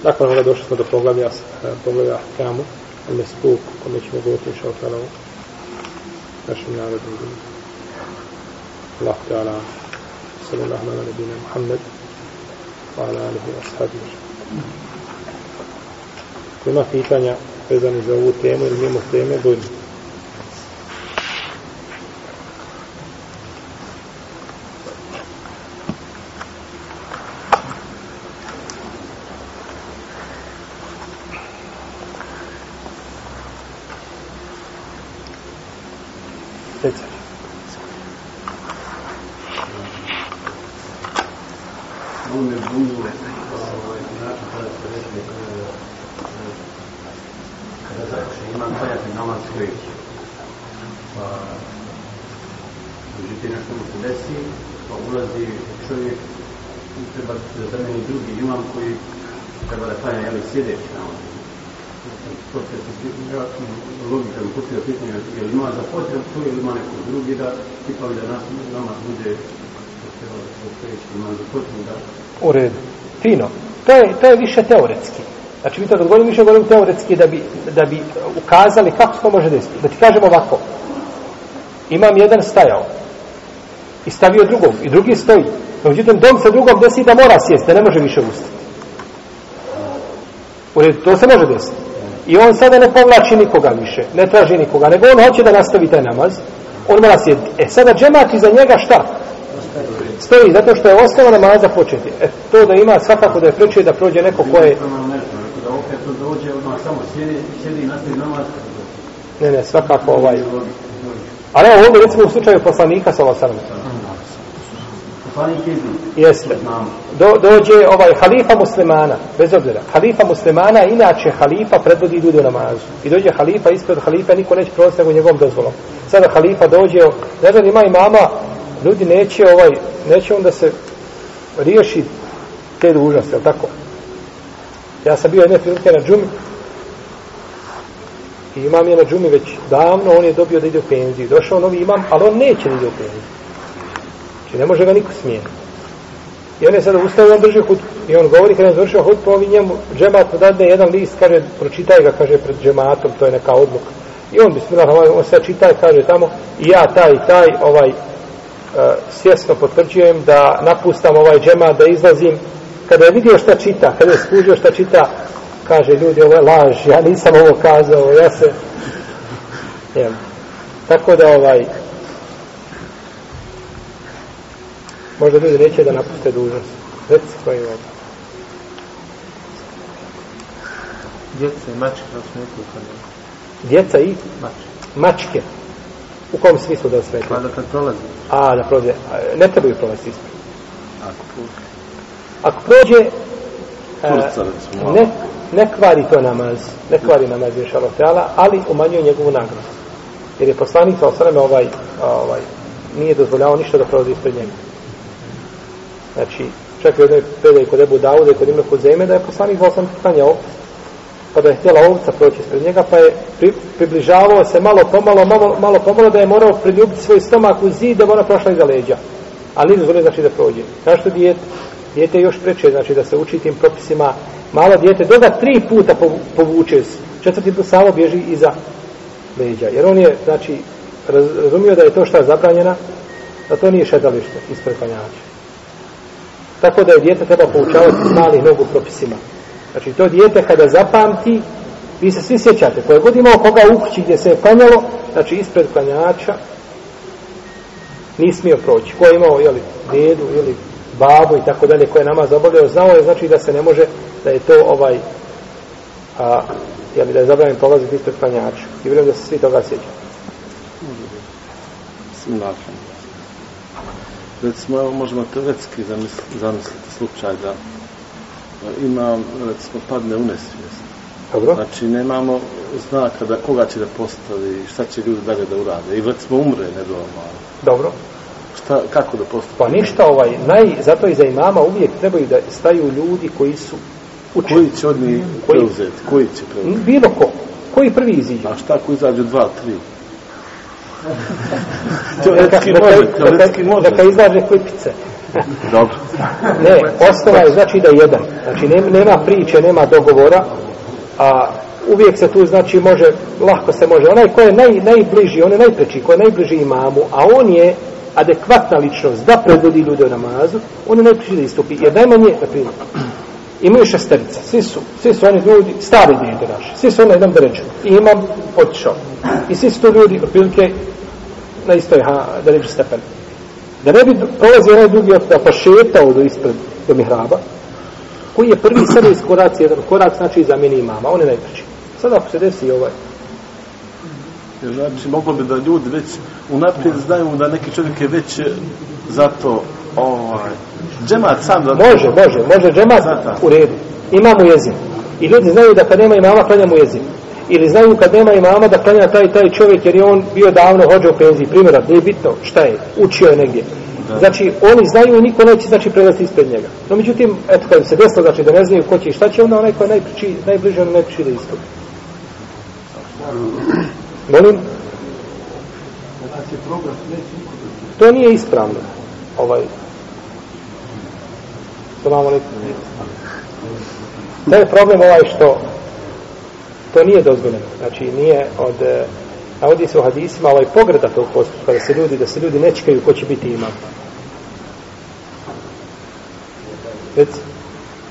Nakon ovoga došli smo do poglavlja, e, poglavlja Ahkamu, Al-Mespuk, kome ćemo govoriti inša Allah u našem narodu. Allah ta'ala, sallallahu ala nabina Muhammed, wa ala alihi wa sahabi. Ima pitanja vezani za ovu temu ili mimo teme, budi. Reci. On me bunio ovaj, način kada ste rekli e, e, kada znači imam klanjati namaz kreći. Pa, međutim, nešto mu se desi, pa ulazi čovjek i treba da zameni drugi imam koji treba da klanja, jel, sjedeći namaz. To se ja, logika mi pustio pitanje, je li ima za potrebu to ili ima neko drugi da ipak da nas, nama bude da ima za potrebu da U redu. Fino. To je, to je više teoretski. Znači, mi to kad govorimo, više govorimo teoretski da bi, da bi ukazali kako se to može desiti. Da ti kažem ovako. Imam jedan stajao i stavio drugog i drugi stoji. No, međutim, dom sa drugom desi da mora sjesti, da ne može više ustati. U redu, to se može desiti. I on sada ne povlači nikoga više, ne traži nikoga, nego on hoće da nastavi taj namaz, on mora sjediti. E sada džemat iza njega šta? Stoji, zato što je osnova namaza početi. E to da ima svakako da je preče da prođe neko ko je... da opet to dođe odmah samo sjedi, sjedi i nastavi namaz. Ne, ne, svakako ovaj... Ali evo ovdje recimo u slučaju poslanika sa Losanom. Jeste. Do, dođe ovaj halifa muslimana, bez obzira. Halifa muslimana, inače halifa predvodi ljude u namazu. I dođe halifa ispred halifa, niko neće prolaziti nego njegovom dozvolom. Sada halifa dođe, ne znam, ima imama, ljudi neće ovaj, neće onda se riješi te dužnosti, je tako? Ja sam bio jedne prilike na džumi i imam je na džumi već davno, on je dobio da ide u penziju. Došao novi imam, ali on neće da ide u penziju. Znači ne može ga niko smijeniti. I on je sada ustao i on drži hutbu. I on govori kada je završio hutbu, ovi njemu džemat mu dadne jedan list, kaže, pročitaj ga, kaže, pred džematom, to je neka odluka. I on, bismillah, ovaj, on sve čita i kaže tamo, i ja taj i taj, ovaj, uh, svjesno potvrđujem da napustam ovaj džemat, da izlazim. Kada je vidio šta čita, kada je skužio šta čita, kaže, ljudi, ovo je laž, ja nisam ovo kazao, ja se... Jem. Tako da, ovaj, možda ljudi neće da napuste dužnost. Reci koji je ovo. Djeca i mačke da su neko uklanjali. Djeca i Mačke. mačke. U kom smislu da sve Pa da kad prolazi. A, da prođe. Ne trebaju prolaziti ispred. Ako puti. Ako prođe, e, Turca, recimo, ne, ne kvari to namaz, ne kvari namaz je šalotela, ali umanjuje njegovu nagradu. Jer je poslanik sa osaname ovaj, ovaj, nije dozvoljavao ništa da prolazi ispred njega. Znači, čak u jednoj predaj kod Ebu Dauda i kod Ibn Kuzeme, da je poslanik sa osaname klanjao, pa da je htjela ovca proći ispred njega, pa je pri, približavao se malo pomalo, malo, malo pomalo da je morao priljubiti svoj stomak u zid da ona prošla iza leđa. Ali nije dozvoljeno znači da prođe. Znaš što dijete? Dijete još preče, znači da se uči tim propisima. Malo dijete do tri puta povuče, se. četvrti put samo bježi iza leđa. Jer on je, znači, razumio da je to šta je zabranjena, da to nije šetalište ispred klanjača. Tako da je djete treba poučavati s malih nogu propisima. Znači, to dijete kada zapamti, vi se svi sjećate, koje god imao koga u kući gdje se je klanjalo, znači ispred klanjača, nije smio proći. Ko je imao, jeli, dedu ili babu i tako dalje, koje je namaz obavljao, znao je, znači da se ne može, da je to ovaj, a, jeli, da je zabranjen prolaziti ispred klanjača. I vjerujem da se svi toga sjećaju. Bismillahirrahmanirrahim. Recimo, evo možemo teoretski zamisliti, zamisliti slučaj da da ima, recimo, padne u nesvijest. Dobro? Znači, nemamo znaka da koga će da postavi, šta će ljudi dalje da urade. I recimo, umre nedovoljno. Dobro. Šta, kako da postavi? Pa ništa, ovaj, naj, zato i za imama uvijek trebaju da staju ljudi koji su učeni. Koji će od njih Koji? preuzeti? Koji će preuzeti? Bilo ko. Koji prvi iziđe? A šta ako izađu dva, tri? Teoretski može, teoretski može. neka izlaže klipice. Dobro. Ne, osnova je znači da je jedan. Znači nema, nema priče, nema dogovora, a uvijek se tu znači može, lahko se može. Onaj ko je naj, najbliži, on je najpreči, ko je najbliži imamu, a on je adekvatna ličnost da predvodi ljude u namazu, on je najbliži da istupi. Jer najmanje, na primjer, Imaju šesterica, svi su, svi su oni ljudi, stari djede naši, svi su oni na jednom deređu. I imam otišao. I svi su to ljudi, otprilike, na istoj ha, deređu stepen. Da ne bi prolazio onaj drugi od da pošetao do ispred, do mihraba, koji je prvi sada iskorac, jedan korak, znači zamijeni imama, on je najpreći. Sada ako se desi ovaj, Jer znači, moglo bi da ljudi već unaprijed znaju da neki čovjek je već zato ovaj, džemat sam da... može, može, može džemat Zata. u redu. Ima mu jezin. I ljudi znaju da kad nema imama, klanja mu jezin. Ili znaju kad nema imama da klanja taj taj čovjek jer je on bio davno hođe u penziji. Primjera, nije bitno šta je, učio je negdje. Da. Znači, oni znaju i niko neće znači, prelaziti ispred njega. No, međutim, eto, kad se desilo, znači, da ne znaju ko će i šta će, onda onaj ko je najpriči, najbliže, ono najpriči da istupi. Molim? To nije ispravno. Ovaj. Salamu alaikum. To je problem ovaj što to nije dozvoljeno. Znači nije od navodi se u hadisima ovaj pogreda tog postupka da se ljudi da se ljudi ne čekaju ko će biti imam. Reci.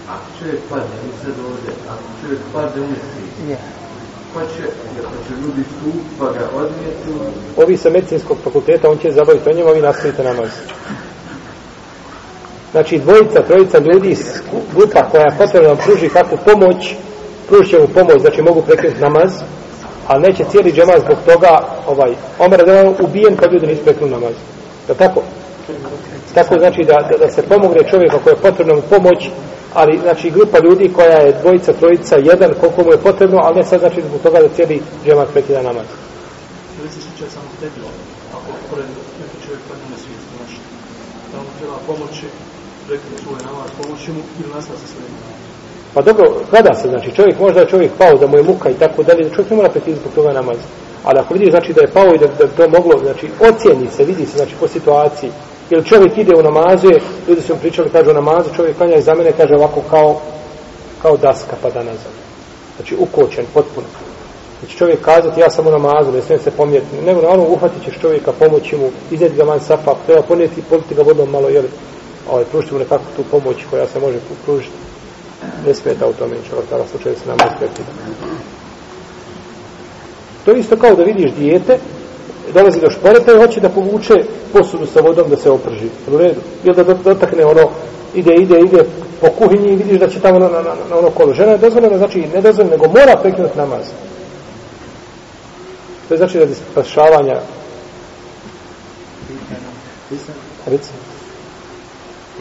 Ako čovjek padne, mi sad ovdje, ako čovjek padne umjeti, ko će, da će ljudi tu, pa ga odmijetu, Ovi sa medicinskog fakulteta, on će zabaviti o njemu, vi nastavite namaz. Znači, dvojica, trojica ljudi, iz grupa koja je potrebna pruži kakvu pomoć, pružit mu pomoć, znači mogu prekinuti namaz, ali neće cijeli džemaz zbog toga, ovaj, Omer da je ubijen kad ljudi nisu prekinuli namaz. Je tako? Tako znači da, da, da se pomogne čovjeku ako je potrebna mu pomoć, ali znači grupa ljudi koja je dvojica, trojica, jedan, koliko mu je potrebno, ali ne sad znači zbog toga da cijeli džemaz prekida namaz. Ili se slučaj samo tebi, ako pored neki čovjek padne na svijet, znaš, da mu treba pomoći, rekli svoj namaz, pomoći mu ili nastav sa svojim. Pa dobro, kada se, znači, čovjek možda je čovjek pao, da mu je muka i tako dalje, čovjek ne mora prekidati zbog toga namaz. Ali ako vidi, znači, da je pao i da, da to moglo, znači, ocijeni se, vidi se, znači, po situaciji. Jer čovjek ide u namaze, ljudi su mu pričali, kaže u namazu, čovjek klanja iza mene, kaže ovako kao, kao daska pada nazad. Znači, ukočen, potpuno. Znači, čovjek kazati, ja sam u namazu, ne smijem se pomijeti. Nego, naravno, uhvatit ćeš čovjeka, pomoći mu, izneti ga van safa, treba ponijeti, politi ga vodom malo, jel, ovaj, pružiti mu nekakvu tu pomoć koja se može pružiti ne smeta u tome, čovjek, tada slučaju se namaz prekida. To je isto kao da vidiš dijete, dolazi do šporeta i hoće da povuče posudu sa vodom da se oprži. U redu. Ili da dotakne ono, ide, ide, ide po kuhinji i vidiš da će tamo na, na, na, ono kolo. Žena je dozvoljena, znači ne dozvoljena, nego mora prekinuti namaz. To je znači radi spašavanja Reci.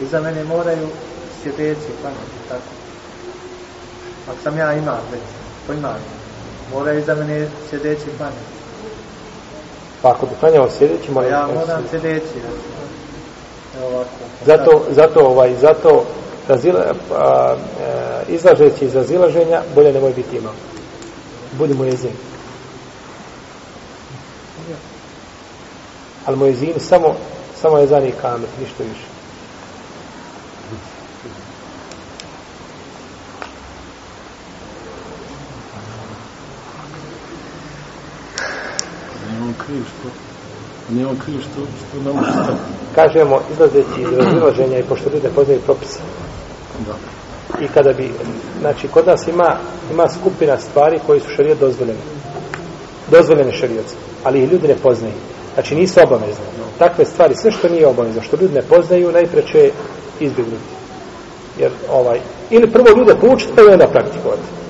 Iza mene moraju sjedeći klanjati, tako. Ako sam ja imam već, po imanju, moraju iza mene sjedeći klanjati. Pa ako bi klanjao sljedeći, Pa mora ja moram sjedeći. Ovako. Zato, zato, ovaj, zato razila, a, e, izlažeći iz razilaženja, bolje nemoj biti imam. Budi mu jezin. Ali mu jezin samo, samo je zani kamer, ništa više. On kriv što... Nije on kriv što, što ne može stati. Kažemo, izlazeći iz razilaženja i pošto ljudi poznaju propise. Da. I kada bi, znači, kod nas ima, ima skupina stvari koji su šarijet dozvoljene. Dozvoljene šarijetske, ali ih ljudi ne poznaju. Znači, nisu obavezne. Takve stvari, sve što nije obavezno, što ljudi ne poznaju, najpreće je izbjegnuti. Jer, ovaj, ili prvo ljude poučiti, pa i onda praktikovati.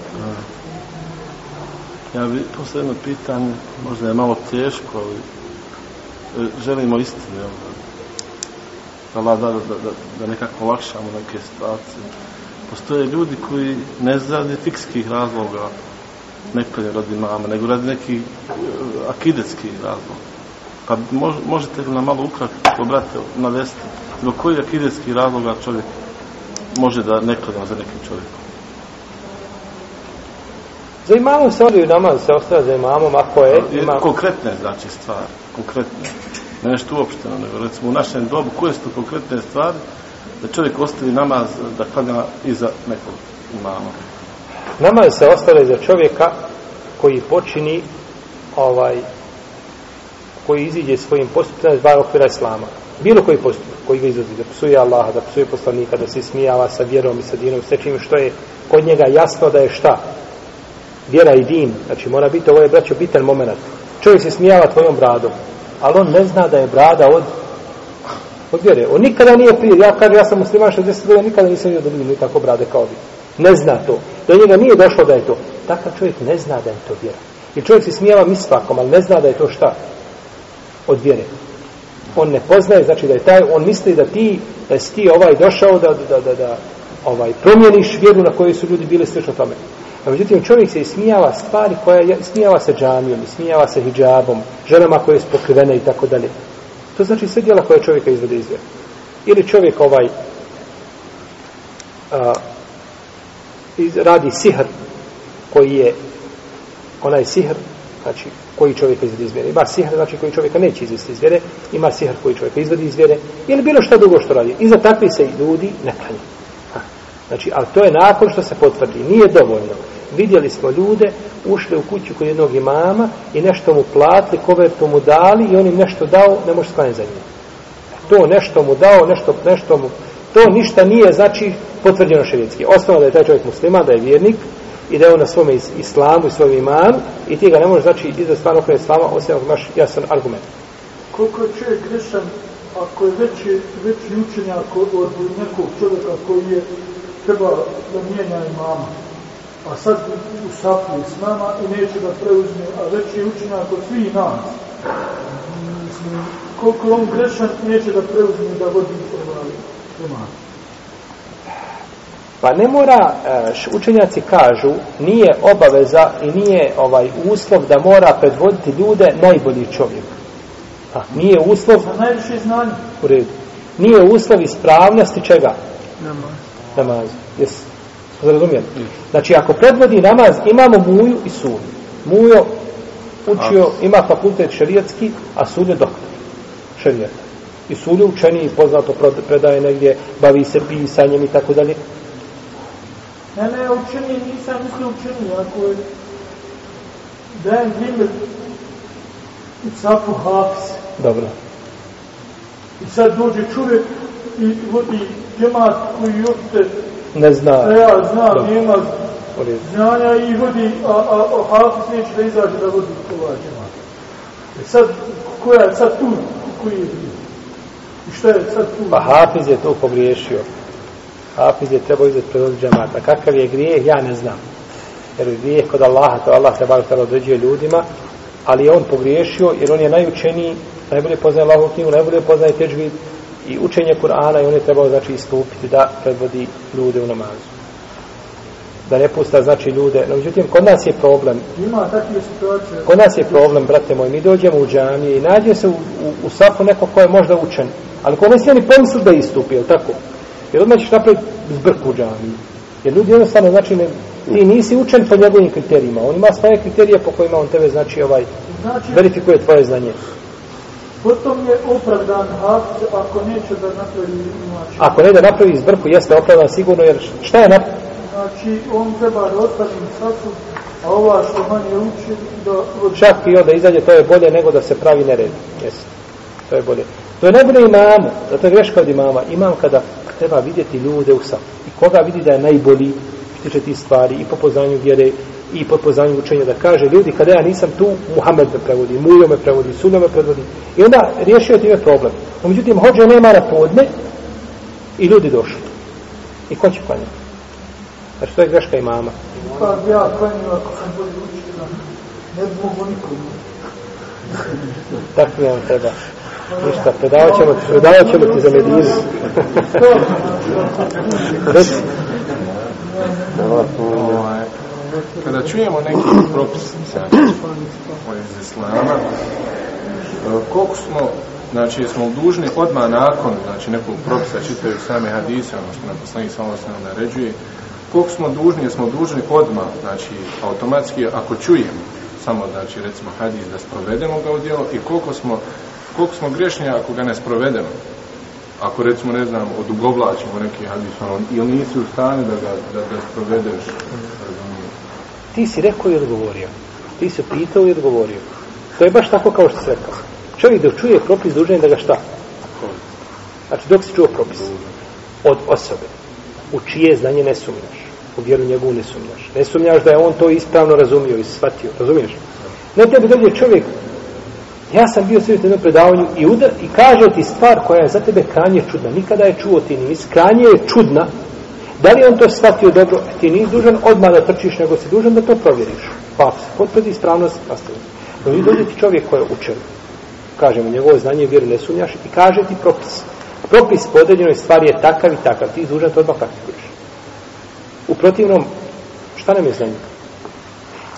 Ja bi posle jedno pitanje, možda je malo teško, ali e, želimo istinu, jel da, da, da, da, da, nekako lakšamo neke situacije. Postoje ljudi koji ne zradi fikskih razloga ne klanje radi mama, nego radi nekih e, akidetskih razloga. Pa mož, možete li nam malo ukratko, brate, navesti zbog kojih akidetskih razloga čovjek može da ne klanja za nekim čovjekom? Za imamom se odaju namaz, se ostaje za imamom, ako je, Je ima... Konkretne, znači, stvari. Konkretne. Ne nešto uopšteno, nego recimo u našem dobu, koje su to konkretne stvari da čovjek ostavi namaz da klanja iza nekog imama. Namaz se ostavlja za čovjeka koji počini ovaj koji iziđe svojim postupcima iz dva okvira islama. bilo koji postupak koji ga izvodi, da psuje Allaha, da psuje poslanika, da se smijava sa vjerom i sa dinom, sve čim što je kod njega jasno da je šta? Vjera i din. Znači mora biti, ovo je braćo bitan moment. Čovjek se smijava tvojom bradom, ali on ne zna da je brada od od vjere. On nikada nije prije, ja kažem, ja sam musliman 60 godina, nikada nisam vidio da vidim nikako brade kao vi. Ne zna to. Do njega nije došlo da je to. Takav čovjek ne zna da je to vjera. I čovjek se smijava misvakom, ali ne zna da je to šta? Od vjere. On ne poznaje, znači da je taj, on misli da ti, da si ti ovaj došao da, da, da, da ovaj, promijeniš vjeru na kojoj su ljudi bili slično tome. A međutim, čovjek se ismijava stvari koja je, ismijava se džamijom, ismijava se hijabom, ženama koje su pokrivene i tako dalje. To znači sve djela koje čovjeka izvede iz vjere. Ili čovjek ovaj a, iz, radi sihr koji je onaj sihr znači koji čovjeka izvede iz vjere. Ima sihr znači koji čovjeka neće izvesti iz vjere, ima sihr koji čovjeka izvedi iz vjere ili bilo šta drugo što radi. I za takvi se ljudi ne klanje. Znači, ali to je nakon što se potvrdi. Nije dovoljno. Vidjeli smo ljude, ušli u kuću kod jednog imama i nešto mu platili, kovertu mu dali i on im nešto dao, ne može sklanjati za njim. To nešto mu dao, nešto, nešto mu... To ništa nije, znači, potvrđeno šerijetski. Osnovno da je taj čovjek muslima, da je vjernik i da je on na svome islamu i svom imanu i ti ga ne možeš, znači, izda stvarno koje islama, osim ako imaš jasan argument. Koliko je čovjek grešan ako je veći, veći učenjak od nekog čovjeka koji je treba da mijenja imama. A sad u sapu s nama i neće da preuzme, a već je učenjak od svih nas. Mislim, koliko on grešan, neće da preuzme da vodi ovaj imam. Pa ne mora, e, učenjaci kažu, nije obaveza i nije ovaj uslov da mora predvoditi ljude najbolji čovjek. Pa, nije uslov... Za najviše znanje. U redu. Nije uslov ispravnosti čega? Namaz. Namaz. Jesu. Smo razumijeli? Znači, ako predvodi namaz, imamo muju i sud. Mujo učio, ima fakultet šerijatski, a sud je doktor šerijata. I sud je učeniji, poznato predaje negdje, bavi se pisanjem i tako dalje. Ne, ne, učeniji nisam mislio učeniji, ako je dajem primjer i capu. Dobro. I sad dođe čovjek i vodi džemat koji uopšte ne zna. Ja znam, Dobro. nema znanja i vodi, a, a, a hafis neće da izađe da vodi ovaj džemat. I sad, koja je sad tu, koji je bio? I šta je sad tu? Pa hafiz je to pogriješio. Hafiz je trebao izaći pred džemata. Kakav je grijeh, ja ne znam. Jer je grijeh kod Allaha, to Allah se bar određuje ljudima, ali je on pogriješio jer on je najučeniji, najbolje poznaje Allahu knjigu, najbolje poznaje teđvid i učenje Kur'ana i on je trebao znači istupiti da predvodi ljude u namazu. Da ne pusta znači ljude. No, međutim, kod nas je problem. Ima takve situacije. Kod nas je problem, brate moj. Mi dođemo u džamije i nađe se u, u, u safu neko ko je možda učen. Ali ko ne smije ni pomisli da istupi, je tako? Jer odmah ćeš napraviti zbrku u džamiji. Jer ljudi jednostavno, znači, ne, ti nisi učen po njegovim kriterijima. On ima svoje kriterije po kojima on tebe, znači, ovaj, Znači, verifikuje tvoje znanje. Potom je opravdan hafiz ako neće da napravi znači. Ako ne da napravi zbrku, jeste opravdan sigurno, jer šta je napravio? Znači, on treba da ostane sasu, a ova što manje uči da... vodi. Čak i onda izađe, to je bolje nego da se pravi nered. Jeste. To je bolje. To je najbolje imamu, zato je greška od imama. Imam kada treba vidjeti ljude u safu. I koga vidi da je najbolji što tiče tih stvari i po poznanju vjere i po poznanju učenja da kaže ljudi kada ja nisam tu Muhammed me prevodi, Mujo me prevodi, Sunno me prevodi i onda riješio time problem. No, međutim, hođe nema na podne i ljudi došli. I ko će klanjati? Znači, to je greška imama. Pa ja klanjam ako sam bolji učitelj, ne bi mogo nikom. Tako vam treba. Ništa, predavat ćemo, predavat ćemo ti za medinu. Reci. Kada čujemo neki propis znači, iz islama, e, koliko smo, znači, smo dužni odmah nakon, znači, nekog propisa čitaju same hadise, ono što nam poslanik samo se naređuje, koliko smo dužni, smo dužni odmah, znači, automatski, ako čujemo, samo, znači, recimo, hadis da sprovedemo ga u djelo i koliko smo, koliko smo grešni ako ga ne sprovedemo. Ako, recimo, ne znam, odugovlačimo neki hadis, ono, ili nisi u stanju da ga da, da sprovedeš. Ti si rekao i odgovorio. Ti si pitao i odgovorio. To je baš tako kao što si rekao. Čovjek da čuje propis dužan da ga šta? Znači, dok si čuo propis od osobe, u čije znanje ne sumnjaš, u vjeru njegovu ne sumnjaš. Ne sumnjaš da je on to ispravno razumio i shvatio, razumiješ? Ne tebi dođe čovjek, ja sam bio sve na jednom predavanju i, udar, i kaže ti stvar koja je za tebe kranje čudna, nikada je čuo ti nisi. kranje je čudna, da li on to shvatio dobro, ti nisi dužan odmah da trčiš, nego si dužan da to provjeriš. Pa se potvrdi ispravnost, nastavi. No i dođe ti čovjek koji je učen, kažemo, njegovo znanje vjeru ne sumnjaš i kaže ti propis. Propis po određenoj stvari je takav i takav, ti dužan to odmah praktikuješ. U protivnom, šta nam je znanje?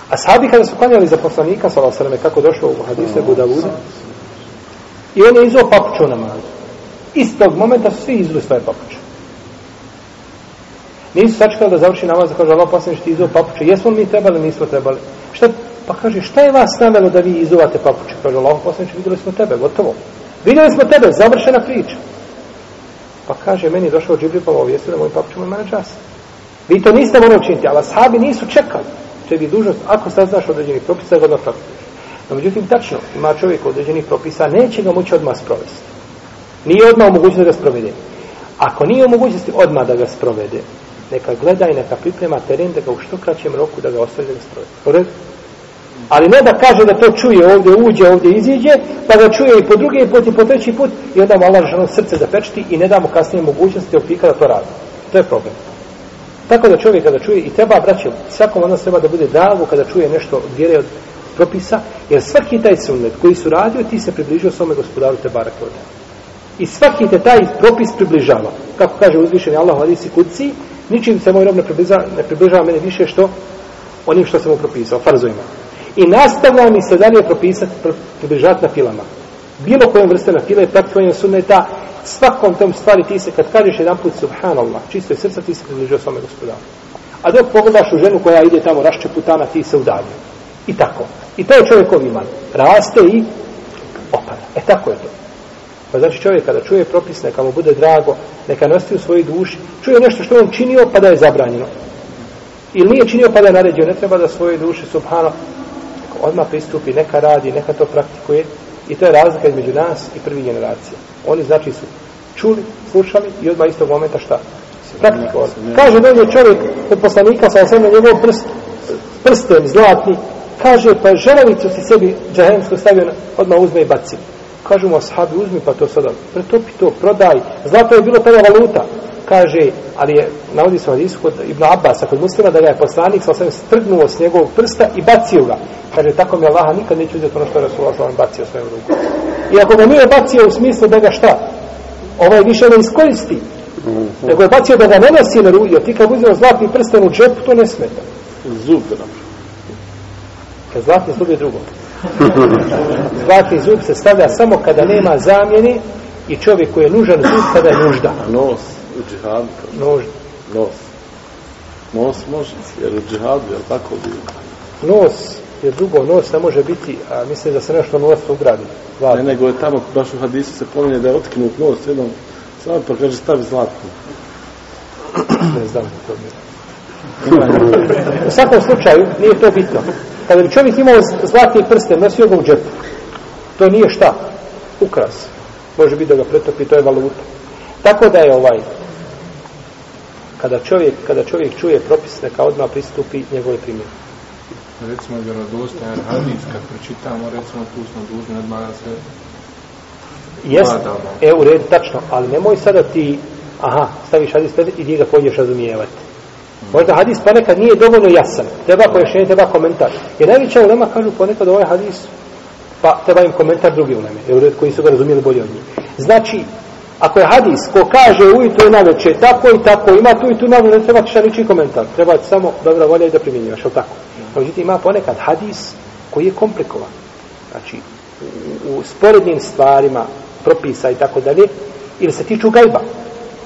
A sahabi kada su klanjali za poslanika, sa Allahom, kako došlo u hadisu Ebu Davuda, i on je izao papuću u namazu. Istog momenta su svi izuli svoje papuće. Nisu sačekali da završi namaz, da kaže Allah poslanič ti izao papuče. Jesmo mi trebali, nismo trebali. Šta, pa kaže, šta je vas navelo da vi izuvate papuče? Kaže Allah poslanič, vidjeli smo tebe, gotovo. Vidjeli smo tebe, završena priča. Pa kaže, meni je došao Džibril pa obavijestio da moj papuče ima na čas. Vi to niste morali učiniti, ali sahabi nisu čekali. Če bi dužnost, ako saznaš određeni propis, da ga odmah praktikuješ. No, međutim, tačno, ima čovjek određenih propisa, neće ga moći odmah sprovesti. Nije odmah u mogućnosti da ga sprovede. Ako nije u mogućnosti odmah da ga sprovede, neka gleda i neka priprema teren da ga u što kraćem roku da ga ostavi da stroje. Ali ne da kaže da to čuje ovdje, uđe, ovdje iziđe, pa da čuje i po drugi put i po treći put i onda mu Allah ženo srce zapečiti i ne damo kasnije mogućnosti opika da to radi. To je problem. Tako da čovjek kada čuje i treba, braće, svakom od nas treba da bude drago kada čuje nešto od vjere od propisa, jer svaki taj sunnet koji su radio, ti se približio svome gospodaru te barak I svaki te taj propis približava. Kako kaže uzvišeni Allah u hadisi kuci, ničim se moj rob ne približava, ne približava mene više što onim što sam mu propisao, farzojima. I nastavlja mi se dalje propisati, približati na filama. Bilo kojem vrste na file, praktikovanje sunneta, svakom tom stvari ti se, kad kažeš jedan put subhanallah, čisto je srca, ti se približio svome gospodaru. A dok pogledaš u ženu koja ide tamo rašče putana, ti se udalje. I tako. I to je čovjekov iman. Raste i opada. E tako je to. Pa znači čovjek kada čuje propis, neka mu bude drago, neka nosti u svojoj duši, čuje nešto što on činio pa da je zabranjeno. Ili nije činio pa da je naredio, ne treba da svoje duše, subhano, odmah pristupi, neka radi, neka to praktikuje. I to je razlika između nas i prvi generacija. Oni znači su čuli, slušali i odmah istog momenta šta? Praktikovali. Kaže da je čovjek od poslanika sa osam na njegov prst, prstem zlatni, kaže pa želovicu si sebi džahemsko stavio, odmah uzme i baci. Kažu mu ashabi, uzmi pa to sada, pretopi to, prodaj. Zlato je bilo tada valuta. Kaže, ali je, navodi se hadisu kod Ibn Abbas, kod muslima, da ga je poslanik sa osam strgnuo s njegovog prsta i bacio ga. Kaže, tako mi Allaha nikad neće uzeti ono što je Rasulullah sallam bacio svojom ruku. I ako ga nije bacio u smislu da ga šta? Ovaj više ne iskoristi. Nego je bacio da ga ne nosi na ruju. Ti kad uzeo zlatni prsten u džepu, to ne smeta. Zub da nam. Kad zlatni zub je drugo. Zlatni zub se stavlja samo kada nema zamjene i čovjek koji je nužan zub kada je nužda. Nos u džihadu. Nož. Nos. Nos može, jer u džihadu, je tako bilo? Nos je drugo, nos ne može biti, a mislim da se nešto nos ugradi. Zlatni. Ne, nego je tamo, baš u hadisu se pominje da je otkinut nos jednom, samo pa kaže stavi zlatni. ne znam to bi. U svakom slučaju, nije to bitno. Kada bi čovjek imao zlatni prsten, nosio ga u džepu. To nije šta? Ukras. Može biti da ga pretopi, to je valuta. Tako da je ovaj, kada čovjek, kada čovjek čuje propis, neka odmah pristupi njegove primjene. Recimo, vjerodostajan hadis, kad pročitamo, recimo, tu smo dužni odmah da se Jest, e, u redu, tačno, ali nemoj sada ti, aha, staviš hadis i ti ga pođeš razumijevati. Možda hadis ponekad nije dovoljno jasan. Treba pojašnjenje, treba komentar. Jer najveća ulema kažu ponekad ovaj hadis, pa treba im komentar drugi uleme, jer koji su ga razumijeli bolje od njih. Znači, ako je hadis ko kaže ujutro i naveče, tako i tako, ima tu i tu navu, ne treba šta niči komentar. Treba samo dobra volja i da primjenjivaš, ali tako. Međutim, ima ponekad hadis koji je komplikovan. Znači, u, u sporednim stvarima, propisa i tako dalje, ili se tiču gajba,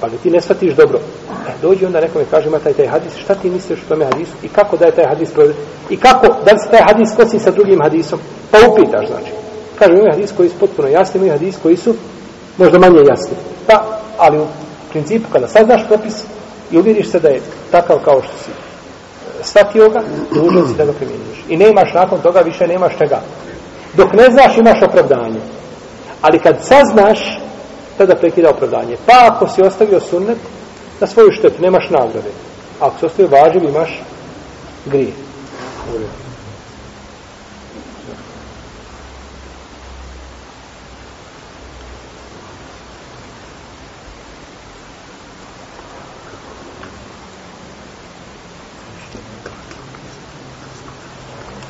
pa da ti ne shvatiš dobro. E, dođi onda nekome kaže, ima taj, taj hadis, šta ti misliš o tome hadisu i kako da je taj hadis proveden? I kako, da li se taj hadis kosi sa drugim hadisom? Pa upitaš, znači. Kaže, ima hadis koji su potpuno jasni, ima hadis koji su možda manje jasni. Pa, ali u principu, kada saznaš propis i uvjeriš se da je takav kao što si e, shvatio ga, dužan si da ga primjenjuješ. I nemaš nakon toga, više nemaš čega. Dok ne znaš, imaš opravdanje. Ali kad saznaš, tada prekida opravdanje. Pa ako si ostavio sunnet, na svoju štetu, nemaš nagrade. A ako si ostavio važiv, imaš grije.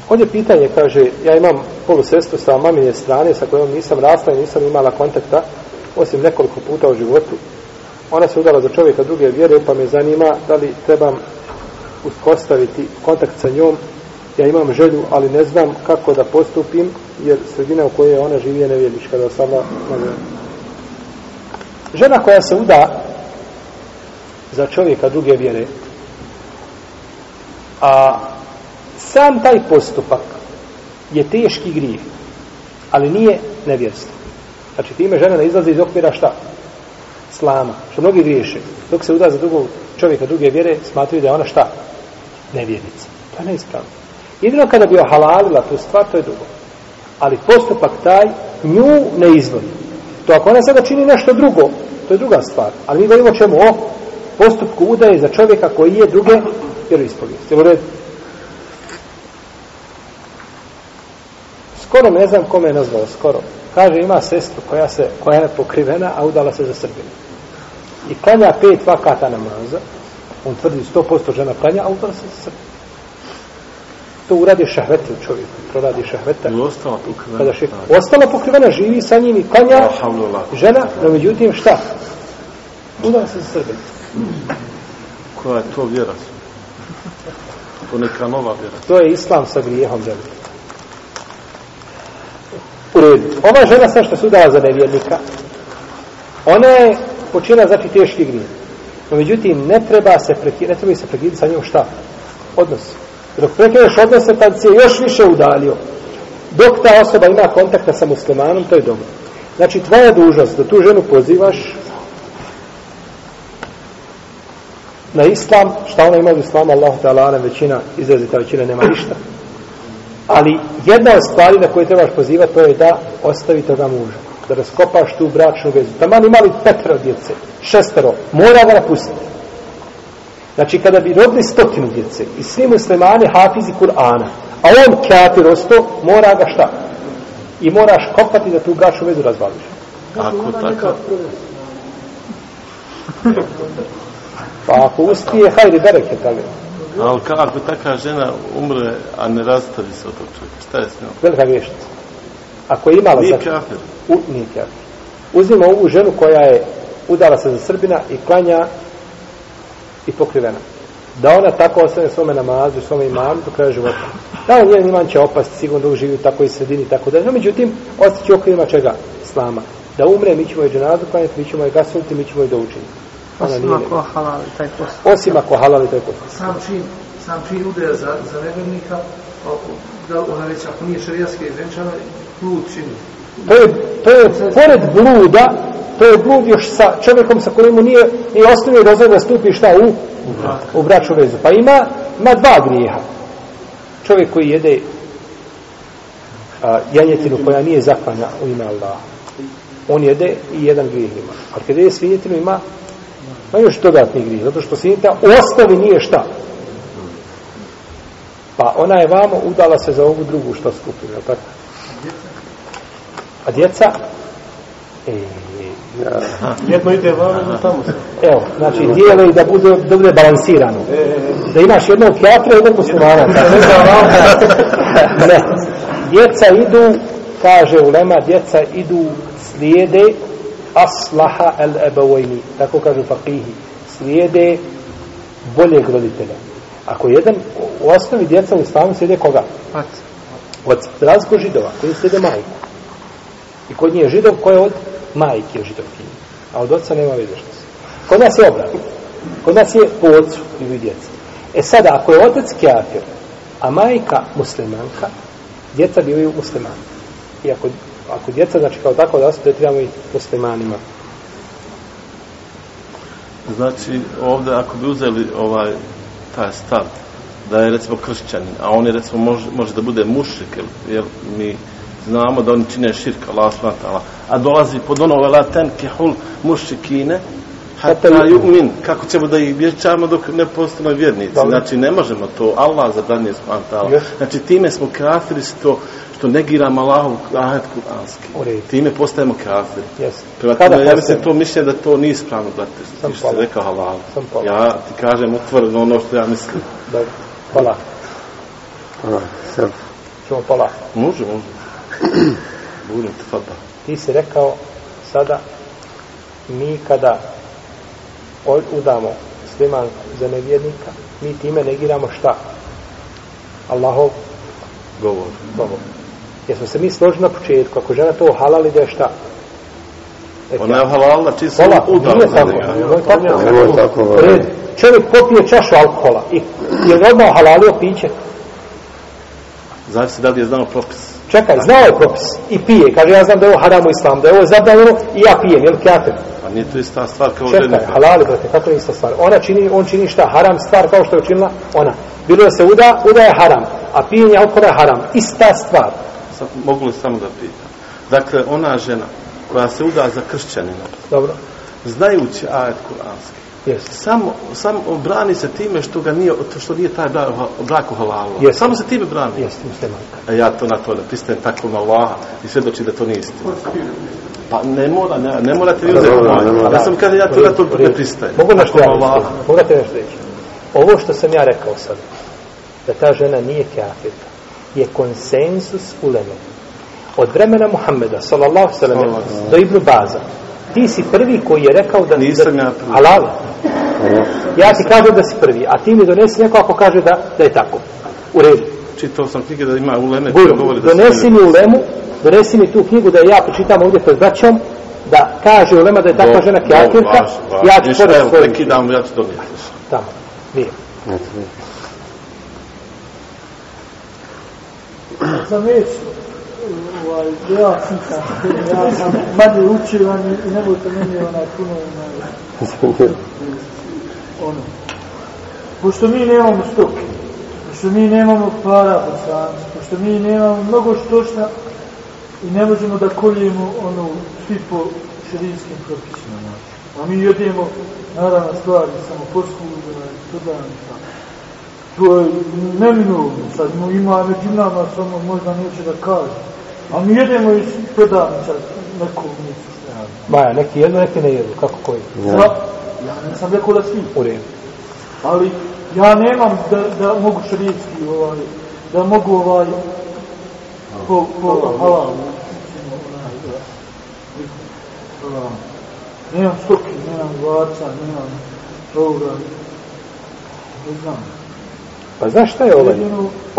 Ovdje pitanje, kaže, ja imam polusestru sa mamine strane sa kojom nisam rasla i nisam imala kontakta, osim nekoliko puta u životu. Ona se udala za čovjeka druge vjere, pa me zanima da li trebam uspostaviti kontakt sa njom. Ja imam želju, ali ne znam kako da postupim, jer sredina u kojoj ona živi je nevjernička, da sama Žena koja se uda za čovjeka druge vjere, a sam taj postupak je teški grijeh, ali nije nevjerstvo. Znači, time žena ne izlazi iz okvira šta? Slama. Što mnogi griješe. Dok se uda za drugog čovjeka druge vjere, smatruju da je ona šta? Nevjernica. To je neispravno. Jedino kada bi ohalalila tu stvar, to je drugo. Ali postupak taj nju ne izvodi. To ako ona sada čini nešto drugo, to je druga stvar. Ali mi govorimo čemu? O postupku udaje za čovjeka koji je druge vjeroispovijesti. Jel u redu? skoro ne znam kome je nazvao, skoro. Kaže, ima sestru koja, se, koja je pokrivena, a udala se za Srbinu. I klanja pet vakata namaza, on tvrdi 100% žena klanja, a udala se za Srbinu. To uradi šahvete u čovjeku, proradi šahvete. I ostala pokrivena. Še, ostala pokrivena, živi sa njim i klanja žena, no međutim šta? Udala se za Srbinu. Koja je to vjera? To neka nova vjera. To je islam sa grijehom velikim. Ova žena sa što se udala za nevjernika, ona je počela znači teški grije. No međutim, ne treba se prekidati, ne treba se prekidati sa njom šta? Odnos. Dok prekineš odnose, tad se još više udalio. Dok ta osoba ima kontakta sa muslimanom, to je dobro. Znači, tvoja dužnost da tu ženu pozivaš na islam, šta ona ima u islamu, Allah ta'ala, većina, izrazita većina, nema ništa. Ali jedna od stvari na koje trebaš pozivati to je da ostavi toga muža. Da raskopaš tu bračnu vezu. Taman imali petero djece, šestero, mora ga napustiti. Znači kada bi rodili stotinu djece i svi muslimani hafizi Kur'ana, a on kjati rosto, mora ga šta? I moraš kopati da tu bračnu vezu razvališ. Ako tako... Pa ako uspije, hajde bereke tamo. Ali kako taka žena umre, a ne rastavi se od tog čovjeka? Šta je s njom? Velika vještica. Ako je imala... Nije kafir. U, nije kafir. Uzmimo ovu ženu koja je udala se za Srbina i klanja i pokrivena. Da ona tako ostane svome namazu, svome imanu do kraja života. Da on njen iman će opasti, sigurno da živi u takoj sredini, tako da. No, međutim, ostaće okvirima čega? Slama. Da umre, mi ćemo je dženazu klanjati, mi ćemo je gasuliti, mi ćemo je doučiti. Osim ako halali taj post. Osim ako halali taj post. Sam čin, sam čin udaja za, za nevernika, da ona već ako nije šarijaske izvenčana, blud čini. To je, to je pored bluda, to je blud još sa čovjekom sa kojim mu nije, nije osnovio dozor da stupi šta u, u braču vezu. Pa ima, ima dva grijeha. Čovjek koji jede a, janjetinu koja nije zaklanja u ime Allaha. On jede i jedan grijeh ima. Ali kada je svinjetinu ima Ma još dodatni grije, zato što svinjeta u osnovi nije šta. Pa ona je vamo udala se za ovu drugu što skupinu, je tako? A djeca? E, Jedno ide vamo, jedno tamo se. evo, znači dijele i da bude, da bude balansirano. Da imaš jednog kjatra i jednog muslimana. ne. Djeca idu, kaže ulema, djeca idu slijede aslaha el ebavojni, tako kažu fakihi, slijede boljeg roditelja. Ako jedan u osnovi djeca u islamu slijede koga? Od razliku židova, koji slijede majku. I kod nje je židov koji je od majke židovkinje. A od oca nema veze što se. Kod nas je obrat. Kod nas je po ocu ili djeca. E sada, ako je otac kjafir, a majka muslimanka, djeca bivaju muslimani. I ako djeca, znači kao tako da se tretiramo i muslimanima. Znači, ovdje ako bi uzeli ovaj, taj stav, da je recimo kršćanin, a on je recimo može, može da bude mušik, jer, jer mi znamo da oni čine širk Allah a dolazi pod ono vela tenkihul mušikine hatta yu'min kako ćemo da ih vječamo dok ne postanu vjernici Dobro. znači ne možemo to Allah subhanahu wa ta'ala Yes. znači time smo kafiri što što negiramo Allahov ajet kuranski time postajemo kafiri Jesi. Prema Kada tome, ja mislim to mišljenje da to nije ispravno, brate, Sam što si pola. rekao halal. Sam. Ja ti kažem otvoreno ono što ja mislim. Dobro. Hvala. Čemo pola. Može, može. Budem ti fata. Ti si rekao sada mi kada udamo slimanku za nevjernika, mi time negiramo šta? Allahov Govor. govor. Jesmo se mi složili na početku, ako žena to halali da je šta? Ona je halala, čiji se Pola, nije za tako. njega. Ovo je tako. U redu. Čovjek popije čašu alkohola i je odmah halalio piće. Zavisi da li je znao propis. Čekaj, znao je propis i pije. Kaže, ja znam da je ovo haram u islamu, da je ovo zabranjeno i ja pijem, jel kafir? A nije to ista stvar kao Čekaj, ženitba. halali, brate, kako je ista stvar? Ona čini, on čini šta? Haram stvar kao što je učinila ona. Bilo da se uda, uda je haram, a pijenje alkohola je haram. Ista stvar. Sad, mogu li samo da pitam? Dakle, ona žena koja se uda za kršćanina, Dobro? znajući ajet kuranski, Jesi. samo, samo brani se time što ga nije, što nije taj brak, brak u halalu. Jeste. Samo se time brani. Jesi muslimanka. A ja to na to ne pristajem tako na Allaha i svjedoči da to nije istina. Pa ne mora, ne, ne morate vi uzeti dobro, moj. mora. Ja sam kada ja to na to ne pristajem. Mogu nešto ja reći? Mogu da te nešto reći? Ovo što sam ja rekao sad, da ta žena nije kafirka, je konsensus uleme. Od vremena Muhammeda, sallallahu sallam, do Ibnu Baza, ti si prvi koji je rekao da... Nisam da, ja prvi. Halal. Ja ti kažem da si prvi, a ti mi donesi neko ako kaže da, da je tako. U redu. Čitao sam knjige da ima uleme Budu, govori da donesi ne- mi ulemu, donesi mi tu knjigu da ja pročitam ovdje pred braćom, da kaže ulema da je takva žena vaš. ja ću pored evo, svoje... prekidam, ja ću donijeti. Tamo, nije. Za već, ovaj, ja sam, ja sam manje učivan i nemojte meni onaj puno onaj, ono. Pošto mi nemamo stoke, pošto mi nemamo para, bosanci, pošto mi nemamo mnogo štošta i ne možemo da koljemo ono, svi po širijskim propisima. Znači. A mi jedemo, naravno, stvari, samo poslužena, tako. To je neminovno, sad mu ima među nama, samo možda neće da kaže. A mi jedemo iz prodavnica nekog nisu što ja. Maja, neki jedno, neki ne jedu, kako koji? Ja, ja nisam rekao da svi. U redu. Ali ja nemam da, da mogu šarijski ovaj, da mogu ovaj po, po halal. mislim, onaj, da, halal. Nemam stoki, nemam varca, nemam toga. Ne znam. Pa znaš šta je ovaj?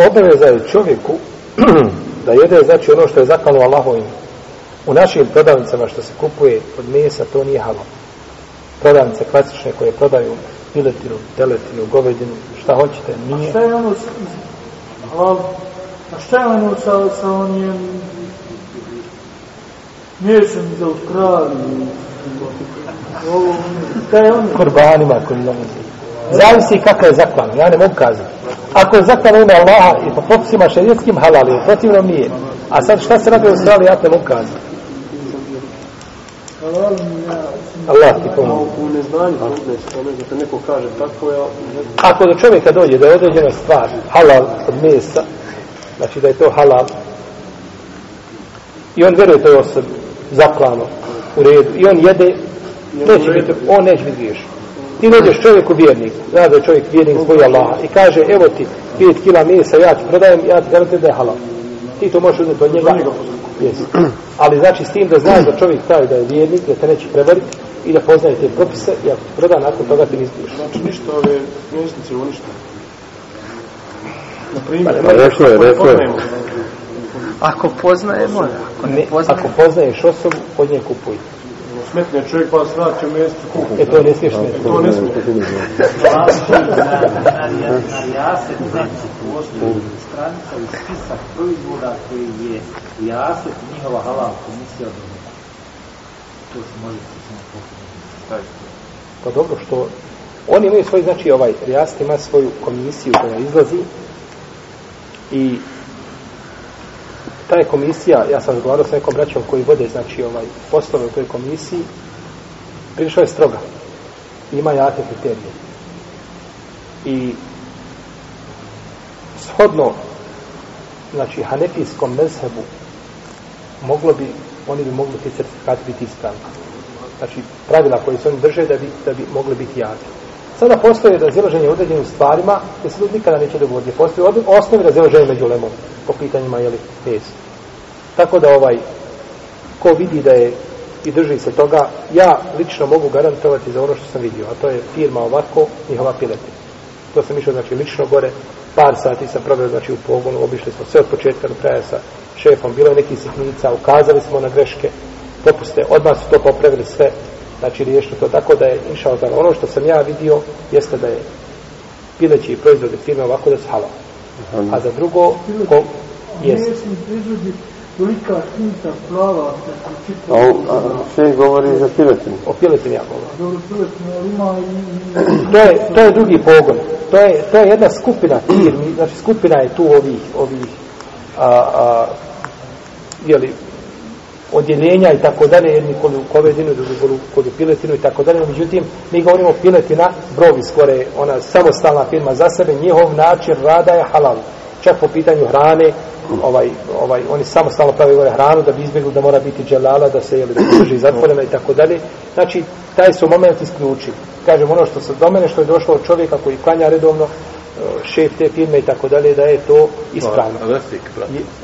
Obaveza je čovjeku da jede, znači ono što je zakalo Allahovim. U našim prodavnicama što se kupuje od mesa, to nije halal. Prodavnice klasične koje prodaju piletinu, teletinu, govedinu, šta hoćete, a nije. šta je ono s, halal? A šta je ono sa, sa onim mjesom iz Australije? Ovo, šta je ono? Kurbanima koji dolazi. Zavisi kako je zaklan, ja ne mogu kazati. Ako je zaklan u ime Allaha i po propisima šarijetskim halal je, protivno nije. A sad šta se radi u Australiji, ja te mogu kazati. Allah ti pomoći. u neznanju da neko kaže tako ja Ako do čovjeka dođe da je određena stvar halal od mesa, znači da je to halal, i on vjeruje toj osobi, zaklano, u redu, i on jede, neće biti, on neće biti griješan. Ti dođeš čovjeku vjerniku, zna da je čovjek vjernik zbog Allaha, i kaže, evo ti 5 kila mesa, ja ti prodajem, ja ti garantujem da je halal. Ti to možeš uzeti od njega. Jesi. Ali znači s tim da znaš da čovjek taj da je vjernik, da te neće prevariti i da poznaje te propise, i ako ti proda, nakon toga ti nisi znači ništa ove mjesnice u ništa. Na primjer, Pa rekao je, rekao je. poznajemo. Ako poznaje, mora. Ako ne Ne, poznaje, ako poznaješ osobu, od nje kupuj. Smetne čovjek pa svrati u mjesecu kupi. E to ne smiješ ne. To ne smije. na jaset znači postoji stranica i spisak proizvoda koji je jaset njihova halal komisija donijela. To se može samo pokrenuti. Pa dobro što oni imaju svoj, znači ovaj Rijast ima svoju komisiju koja izlazi i ta je komisija, ja sam razgovarao sa nekom braćom koji vode, znači, ovaj, poslove u toj komisiji, prišao je stroga. Ima jake kriterije. I shodno, znači, hanefijskom mezhebu, moglo bi, oni bi mogli ti certifikati biti ispravni. Znači, pravila koje se oni drže da bi, da bi mogli biti jake. Sada postoje razilaženje u određenim stvarima, gdje se ljudi nikada neće dogoditi. Postoje osnovi razilaženja među lemom po pitanjima, jeli, tezi. Tako da ovaj, ko vidi da je i drži se toga, ja lično mogu garantovati za ono što sam vidio, a to je firma ovako, njihova piletina. To sam išao, znači, lično gore, par sati sam proveo, znači, u pogonu, obišli smo sve od početka do kraja sa šefom, bilo je nekih sitnica, ukazali smo na greške, popuste, odmah su to popravili sve, znači, riješili to, tako da je, inšao za ono što sam ja vidio, jeste da je pileći proizvode firme ovako da su halal. A za drugo, ko, jest. Tolika tinta plava, da se čita. A, a sve govori za piletinu. O piletini ja govorim. Dobro, piletinu, ali ima i... to je, to je drugi pogon. To je, to je jedna skupina firmi, znači skupina je tu ovih, ovih a, a, jeli, odjeljenja i tako dalje, jedni kod u kovedinu, drugi kod u piletinu i tako dalje. Međutim, mi govorimo piletina, brovi skore, ona samostalna firma za sebe, njihov način rada je halal. Čak po pitanju hrane, ovaj, ovaj, oni samostalno pravi ovaj hranu da bi izbjegli da mora biti dželala, da se jeli, da drži zatvorena i tako dalje. Znači, taj su moment isključili. Kažem, ono što se do mene, što je došlo od čovjeka koji klanja redovno, e, šef te firme i tako dalje, da je to ispravno. Refik,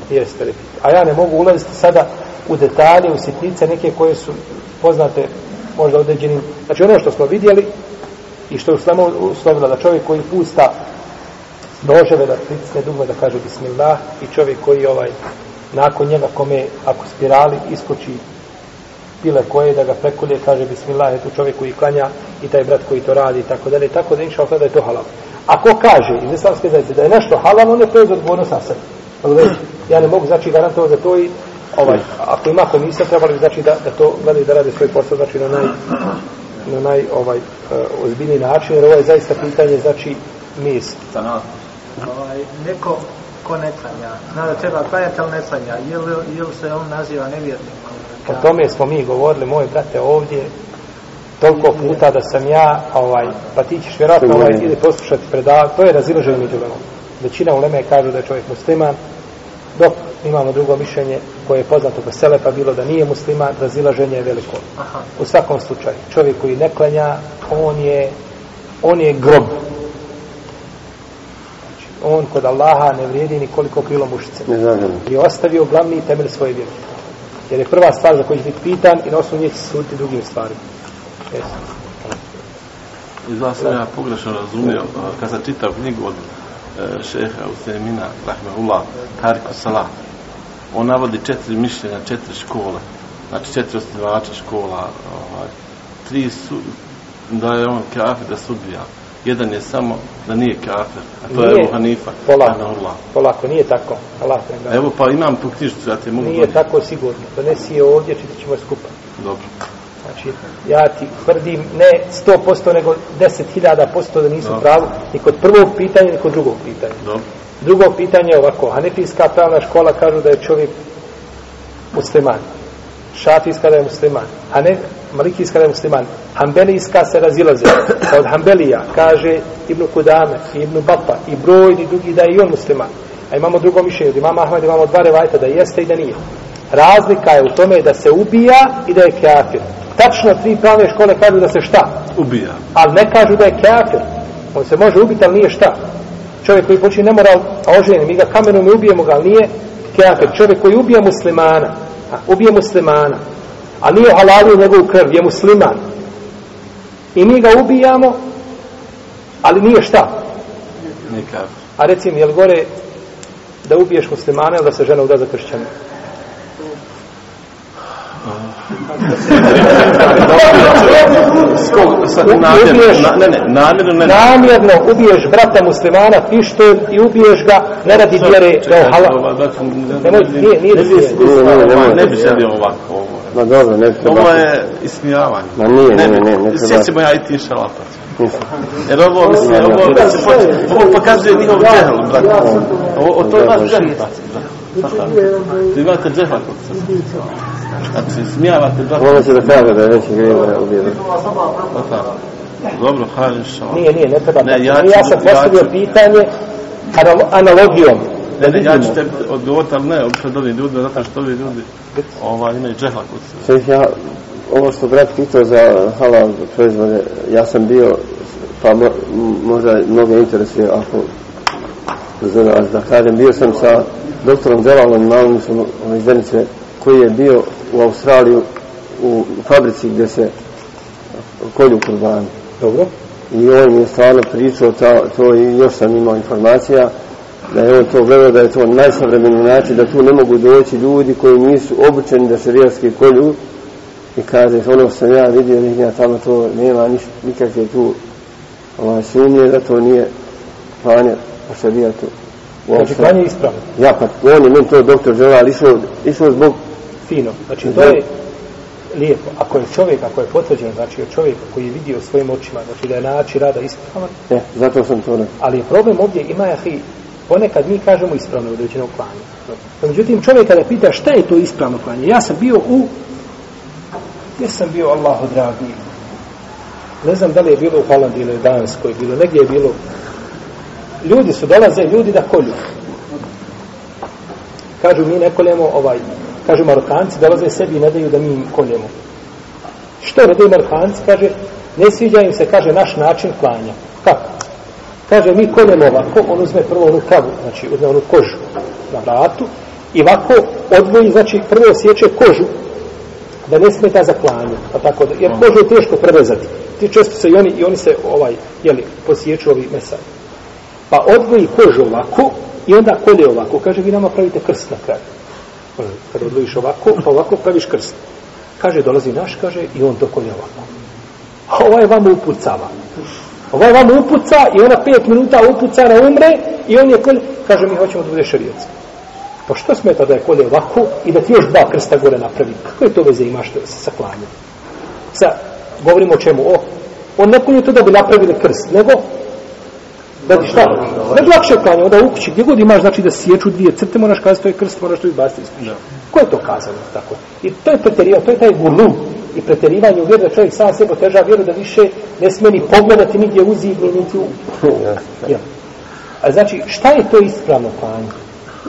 Jeste, refik. A ja ne mogu ulaziti sada u detalje, u sitnice, neke koje su poznate možda određenim. Znači ono što smo vidjeli i što je uslovila da čovjek koji pusta noževe da pritisne dugme da kaže bismillah i čovjek koji ovaj nakon njega kome ako spirali iskoči pile koje da ga prekolje kaže bismillah je tu čovjek koji klanja i taj brat koji to radi i tako dalje tako da inša da je to halal. Ako kaže iz islamske zajednice da je nešto halal on je preuz odgovornost na sebe. Ja ne mogu znači garantovati za to i ovaj, ako ima komisija trebali bi znači da, da to gledaju da rade svoj posao znači na naj na naj ovaj eh, uh, ozbiljni način jer ovo je zaista pitanje znači mis ovaj, neko ko ne klanja, zna da treba klanjati, ali ne klanja, je li, je li se on naziva nevjernikom? O tome smo mi govorili, moj brate, ovdje, toliko puta da sam ja, ovaj, pa ti ćeš vjerojatno ovaj, ili poslušati predavanje, to je razilaženje među lemom. Većina uleme kažu da je čovjek musliman, dok imamo drugo mišljenje koje je poznato kod Selefa bilo da nije musliman, razilaženje je veliko. Aha. U svakom slučaju, čovjek koji ne klanja, on je, on je grob. On kod Allaha ne vrijedi ni koliko krilo mušice. Ne znam. I ostavio glavni temelj svoje vjere. Jer je prva stvar za koju će biti pitan i na osnovu nje će se suditi drugim stvarima. Jesu. Izgleda sam ja pogrešno razumio, kad sam čitao knjigu od e, šeha Usemina, Rahmehullah, Tariku Salah, on navodi četiri mišljenja, četiri škole, znači četiri osnivača škola, ovaj, tri su, da je on kafir, da sudija. Jedan je samo da nije kafir, a to je Nije. Ebu Hanifa, Polako. Rahmehullah. Polako, nije tako. Allah te da. Evo pa imam tu knjižicu, ja te mogu Nije donijeti. tako sigurno. Donesi je ovdje, čitat ćemo je skupa. Dobro. Znači, ja ti tvrdim ne 100%, nego 10.000% da nisu Dobro. pravu ni kod prvog pitanja, ni kod drugog pitanja. Dobro. Drugo pitanje je ovako. Hanefijska pravna škola kažu da je čovjek musliman. Šafijska da je musliman. Hane, Malikijska da je musliman. Hanbelijska se razilaze. Od Hanbelija kaže Ibn Kudame, i Ibn Bapa i brojni drugi da je i on musliman. A imamo drugo mišljenje. Od imama Ahmed imamo dva revajta da jeste i da nije. Razlika je u tome da se ubija i da je kafir. Tačno tri pravne škole kažu da se šta? Ubija. ali ne kažu da je kafir. On se može ubiti, ali nije šta. Čovjek koji počini nemoral, a oženi, mi ga kamenom i ubijemo ga, ali nije kafir. Čovjek koji ubije muslimana, a, ubije muslimana, a nije halalio njegovu krv, je musliman. I mi ga ubijamo, ali nije šta. Kafir. A reci mi, je li gore da ubiješ muslimana ili da se žena uda za kršćana? Namjerno, ubiješ- ne, ne, namjerno ne. Namjerno ubiješ brata muslimana pištolj i ubiješ ga ne radi vjere da je halal. Nemoj, nije, nije se. Ne bi želio ovako ovo. Ma dobro, ne se Ovo je ismijavanje. Ma nije, nije, nije, ne se Sjećamo ja i ti šalapac. Nisam. Jer ovo, mislim, Ne, ne, ovo, ne. ovo pokazuje njihov džehel, brate. O to je naš džehel, brate. Vi imate kod sebe. Ubica. Znači, smijavate džefa. Ono će da kaže da je veći grijeh da je ubijeno. Dobro, hajde šal. Nije, nije, ne treba. Ne, ja ću- ja sam postavio ja ću- pitanje analo- analogijom. Da Ne, ne, ja ću tebi odgovoriti, ali ne, pred ovim ljudima, zato što ovi ljudi ovaj, imaju džefa kod sebe. Šeh, ja, ovo što brat pitao za halal proizvode, ja sam bio, pa mo, možda mnogo interesuje ako znaš da kažem, bio sam sa doktorom Zelalom Malnisom iz Zenice, koji je bio u Australiju u fabrici gdje se kolju kurbani. Dobro. I on mi je stvarno pričao ta, to i još sam imao informacija da je on to gledao da je to najsavremeniji način da tu ne mogu doći ljudi koji nisu obučeni da šerijatski kolju i kaže ono što sam ja vidio vidim ja tamo to nema niš, nikakve tu ovaj, sumnje da to nije klanje po šerijatu Znači, klanje je ispravno. ja pa on je meni to doktor Želal išao, išao zbog Fino. Znači, to je lijepo. Ako je čovjek, ako je potvrđeno, znači od čovjeka koji je vidio svojim očima, znači da je način rada ispravan, ne, zato sam to rekao ali problem ovdje ima jahi, ponekad mi kažemo ispravno određeno klanje. No, međutim, čovjek kada pita šta je to ispravno klanje, ja sam bio u, gdje sam bio, Allahu dragi, ne znam da li je bilo u Holandiji ili Danskoj, bilo, negdje je bilo, ljudi su dolaze, ljudi da kolju. Kažu mi ne koljemo ovaj, kažu Marokanci, dolaze sebi i ne daju da mi im koljemo. Što ne daju Marokanci? Kaže, ne sviđa im se, kaže, naš način klanja. Kako? Kaže, mi koljemo ovako, on uzme prvo onu kavu, znači uzme onu kožu na vratu i ovako odvoji, znači prvo sjeće kožu da ne smeta za klanje, pa tako da, jer kožu je teško prerezati. Ti često se i oni, i oni se ovaj, jeli, posjeću ovi mesari. Pa odvoji kožu ovako i onda kolje ovako. Kaže, vi nama pravite krst na kraju. Kad odvojiš ovako, pa ovako praviš krst. Kaže, dolazi naš, kaže, i on to kolje ovako. A ovaj vam upucava. Ovaj vam upuca i ona pet minuta upuca na umre i on je kolje, kaže, mi hoćemo da bude šarijac. Pa što smeta da je kolje ovako i da ti još dva krsta gore napravi? Kako je to veze imaš sa, sa klanjem? Sa, govorimo o čemu? O, on ne kolje to da bi napravili krst, nego da ti šta? Ne bi lakše klanje, onda u kući, gdje god imaš, znači da sječu dvije crte, moraš kazati to je krst, moraš to izbaciti iz kuće. Ko je to kazano tako? I to je preterivanje, to je taj gulu i preterivanje u vjeru da čovjek sam sebe oteža vjeru da više ne smije ni pogledati nigdje u zid, ni niti u... Ja. A znači, šta je to ispravno klanje?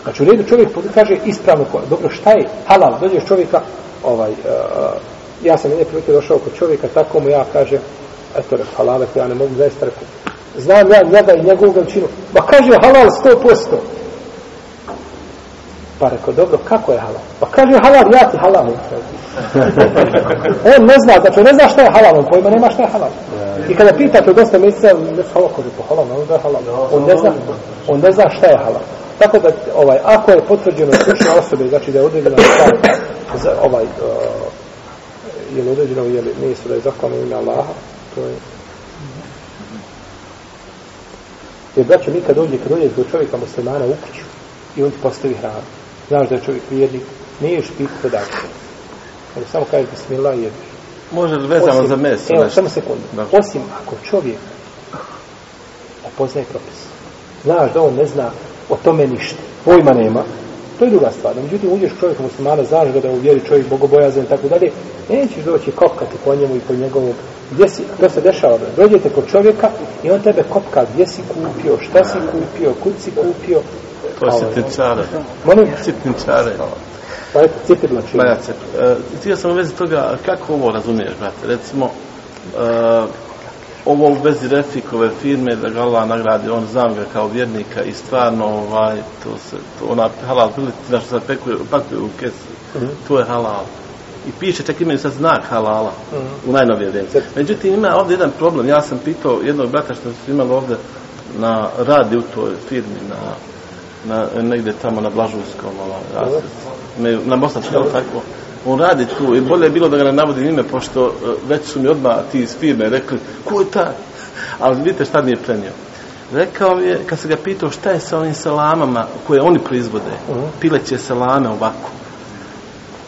Znači, u redu čovjek kaže ispravno klanje. Dobro, šta je halal? Dođeš čovjeka, ovaj, uh, ja sam jedne prilike došao kod čovjeka, tako mu ja kažem, eto, rekao, halal, rekao, ja ne mogu zaista rekao, znam ja njega i njegovu veličinu. Ma kaže halal 100%. Pa rekao, dobro, kako je halal? Pa kaže halal, ja ti halal. on ne zna, znači ne zna šta je halal, on pojma nema šta je halal. I kada pitate dosta mjeseca, ne zna halal, kaže, pa halal, ne ono da je halal. On ne zna, on ne zna šta je halal. Tako da, ovaj, ako je potvrđeno stručne osobe, znači da je određena stvar, za, ovaj, uh, je li određeno, je li nisu da je zahvalno ime Allaha, to je Jer, braćo, mi kad dođe, kad dođe do čovjeka muslimana u kuću i on ti postavi hranu, znaš da je čovjek vjernik, ne ješ piti to dakle. Ali samo kažeš bismillah i jedeš. Može li vezano za meso? Evo, samo sekundu. Dobro. Osim ako čovjek ne poznaje propis. Znaš da on ne zna o tome ništa. Pojma nema. To je druga stvar. Međutim, uđeš čovjeka muslimana, znaš ga da je u vjeri čovjek bogobojazan i tako dalje, nećeš doći kopkati po njemu i po njegovom gdje si, to se dešava, da dođete kod čovjeka i on tebe kopka gdje si kupio, šta si kupio, kud si kupio. To je sitničare. Molim? Sitničare. Pa eto, cipirla čini. Ma ja se, e, htio sam u vezi toga, kako ovo razumiješ, brate? Recimo, e, ovo u vezi Refikove firme, da ga Allah nagradi, on znam ga kao vjernika i stvarno, ovaj, to se, to ona halal piletina što se pekuje, pakuje u kesi, Mhm. to je halal. I piše, čak imaju sad znak halala Mhm. u najnovije vrijeme. Međutim, ima ovdje jedan problem. Ja sam pitao jednog brata što su imali ovdje na radi u toj firmi, na, na negdje tamo na Blažujskom, ovaj, se- imaju- na Bosačkom, jel tako? On radi tu i bolje je bilo da ga ne navodim ime, pošto e, već su mi odmah ti iz firme rekli, ko je taj? Ali vidite šta mi je prenio. Rekao mi je, kad se ga pitao šta je sa ovim salamama koje oni proizvode, pileće salame ovako,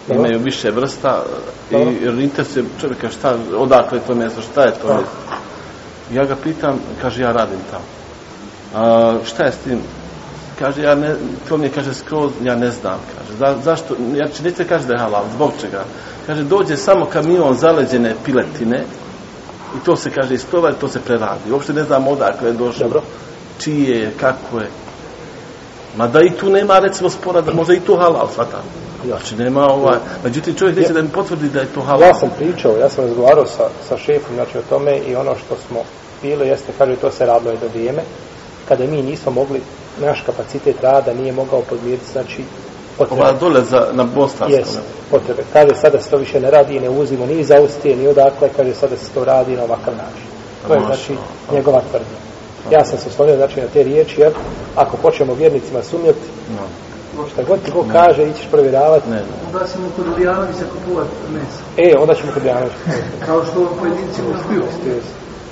Dobro. imaju više vrsta Dobro. i jer interesuje čovjeka šta, odakle to mjesto, šta je to Da. Ja ga pitam, kaže ja radim tamo. A, šta je s tim? Kaže, ja ne, to mi je, kaže, skroz, ja ne znam, kaže, za, zašto, ja će neće kaže da je halal, zbog čega? Kaže, dođe samo kamion zaleđene piletine i to se, kaže, istova to se preradi. Uopšte ne znam odakle je došlo, Dobro. čije je, kako je. Ma da i tu nema, recimo, spora, da može i to halal, svata. Znači, nema ovaj, međutim, čovjek neće da mi potvrdi da je to halal. Ja sam pričao, ja sam razgovarao sa, sa šefom, znači, o tome i ono što smo bili, jeste, kaže, to se radilo i do vrijeme, kada mi nismo mogli naš kapacitet rada nije mogao podmiriti, znači, potrebe. Ova dole za, na Bostanskom. Jes, potrebe. Kaže, sada se to više ne radi i ne uzimo ni iz Austrije, ni odakle, kaže, sada se to radi na ovakav način. To je, znači, njegova tvrdnja. Ja sam se oslonio, znači, na te riječi, jer ako počnemo vjernicima sumnjati, no. šta god ti ko kaže, ićeš provjeravati. Ne. Onda ćemo kod Lijanovića kupovati mesa. E, onda ćemo kod Lijanovića. Kao što pojedinci uspiju.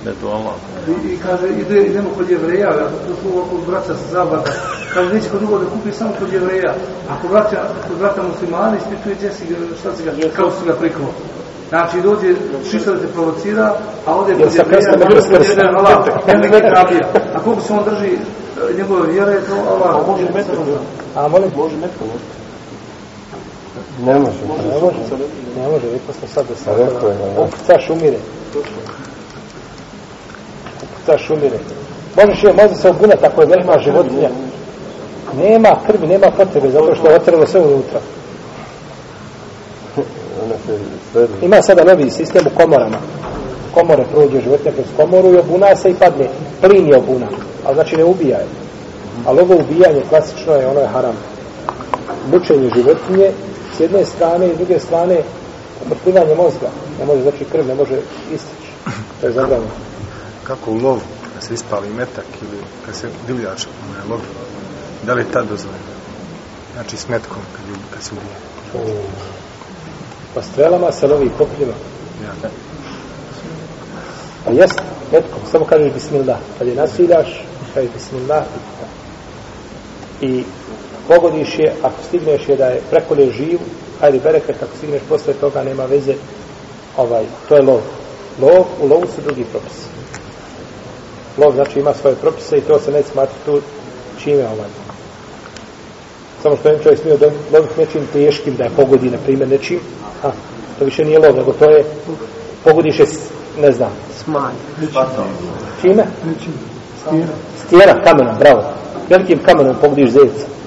Ne, to Allah. I, I kaže, ide, idemo kod jevreja, ja to su ovako braća sa zabata. Kaže, neće kod drugog da kupi samo kod jevreja. Ako braća, kod brata muslimana, ispituje gdje si ga, šta si ga, kao si ga priklo. Znači, dođe, čisto da te provocira, a ovdje kod jevreja, kod jevreja, Allah, ne ne krabija. A koliko se on drži e, njegove vjere, to Allah. A može metko, a molim? Može metko, Ne može, ne može, ne može, rekao smo sad da sam, okucaš umire ta šumire. Možeš je, može se ogunati ako je velima životinja. Nema krvi, nema potrebe, zato što je otrlo sve unutra. Ima sada novi sistem u komorama. Komore prođe životinja kroz komoru i obuna se i padne. Plin je obuna, ali znači ne ubija je. Ali ovo ubijanje klasično je, ono je haram. Mučenje životinje s jedne strane i s druge strane umrtvivanje mozga. Ne može, znači krv ne može istići. To je zabranjeno kako u lovu, kad se ispali metak ili kad se divljač ne, lovi, da li je tad dozvoljeno? Znači s metkom kad, je, kad se ubije. Pa strelama se lovi kopljima. Ja. A jes, metkom, samo kažeš bismillah. Kad je nasiljaš, kažeš bismillah. I pogodiš je, ako stigneš je da je prekolje živ, ajde bereket, ako stigneš posle toga, nema veze, ovaj, to je lov. Lov, u lovu su drugi propisi lov znači ima svoje propise i to se ne smatra tu čime ovaj. Samo što jedan čovjek smio loviti nečim teškim da je pogodi, na primjer, nečim, a, to više nije lov, nego to je, pogodiš je, ne znam. Smanj. Čime? Stijera. Stijera, kamenom, bravo. Velikim kamenom pogodiš zeca.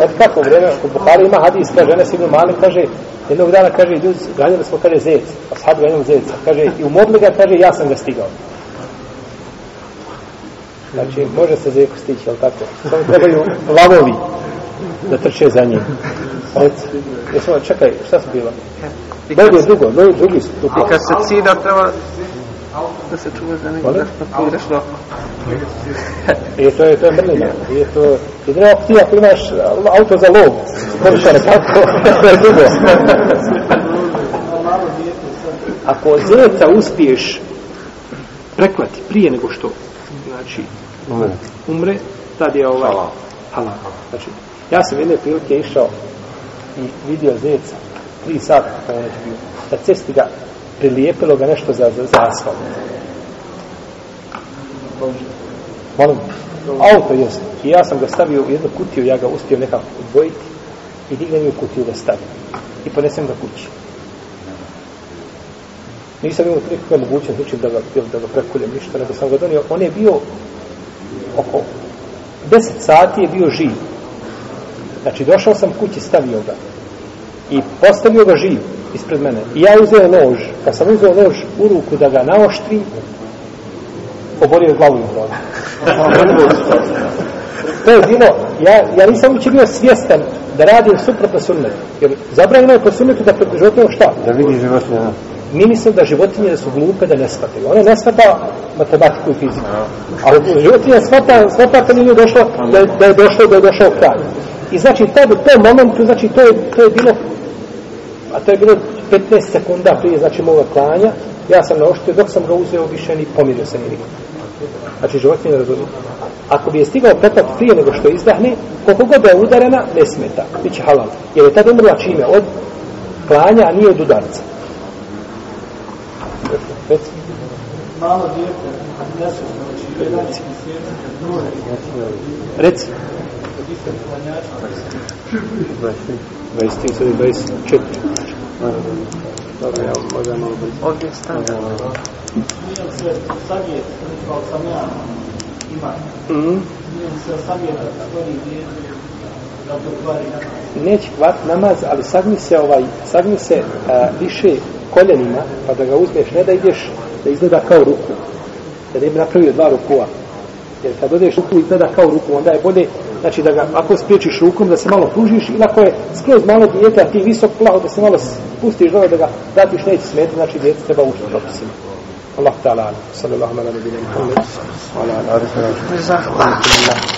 Eto kako, u vreme, kod Buhari ima hadis, kaže, žene si mali, kaže, jednog dana, kaže, ljudi, ganjali smo, kaže, zec, a sad ganjamo zeca, kaže, i umodli ga, kaže, ja sam ga stigao. Znači, može se zeku stići, ali tako? Samo trebaju lavovi da trče za njim. Reci, jesmo, čekaj, šta su bilo? Bolje drugo, no, drugi su. I kad se cida, treba da se čuva za nego da papiraš do E, to je, to je mrlina. E, to, jedino ako ti ako imaš auto za lov, korisar, kako, to je drugo. ako zeca uspiješ preklati prije nego što, znači, umre, tad je ovaj halal. Znači, ja sam jedne prilike išao i vidio zeca, tri sata, kada je bio, na cesti ga prilijepilo ga nešto za, za, za asfalt. Molim, auto jest. I ja sam ga stavio u jednu kutiju, ja ga uspio nekako odvojiti i dignem ju kutiju da stavim. I ponesem ga kući. Nisam imao nikakve mogućnosti znači da ga, da ga prekuljem ništa, nego sam ga donio. On je bio oko 10 sati je bio živ. Znači, došao sam kući, stavio ga. I postavio ga živ ispred mene. I ja uzeo nož. Kad sam uzeo nož u ruku da ga naoštrim, oborio glavu im glavu. to je bilo, ja, ja nisam uopće bio svjestan da radim suprotno sunnetu. Jer zabranjeno je po sunnetu da pred životinjom šta? Da vidi životinje. Mi mislim da životinje da su glupe, da ne shvataju. One ne shvata matematiku i fiziku. Ali životinje shvata, shvata kad nije došlo, da, da je došlo, da je došao kraj. I znači, tad, u tom momentu, znači, to je, to je bilo a to je bilo 15 sekunda prije, znači, moga klanja, ja sam naoštio, dok sam ga uzeo, više ni pomirio se ni nikad. Znači, životinje ne razumije. Ako bi je stigao petat prije nego što izdahne, koliko god je udarena, ne smeta, bit će halal. Jer je tada umrla čime? Od klanja, a nije od udarca. malo dijete, znači 11 mjeseci, kad druže, Reci. 24. Dobro, ja možda malo brzo. Ovdje stane. nije se savjet, kao sam ja ima, Mm. nije se savjet da stvori da to kvari namaz. Neće kvat namaz, ali sagni se ovaj, sagni se a, više koljenima, pa da ga uzmeš, ne da ideš, da izgleda kao ruku. Da ne bi napravio dva rukua. Jer kad odeš ruku izgleda kao ruku, onda je bolje, znači da ga, ako spriječiš rukom, da se malo pružiš, ili ako je skroz malo dijete, a ti visok plaho, da se malo pustiš dole, da ga datiš, neće smeti, znači dijete treba učiti propisima. Allah ta'ala, sallallahu ala nabina Muhammed, wa ala alihi wa sahbihi. ala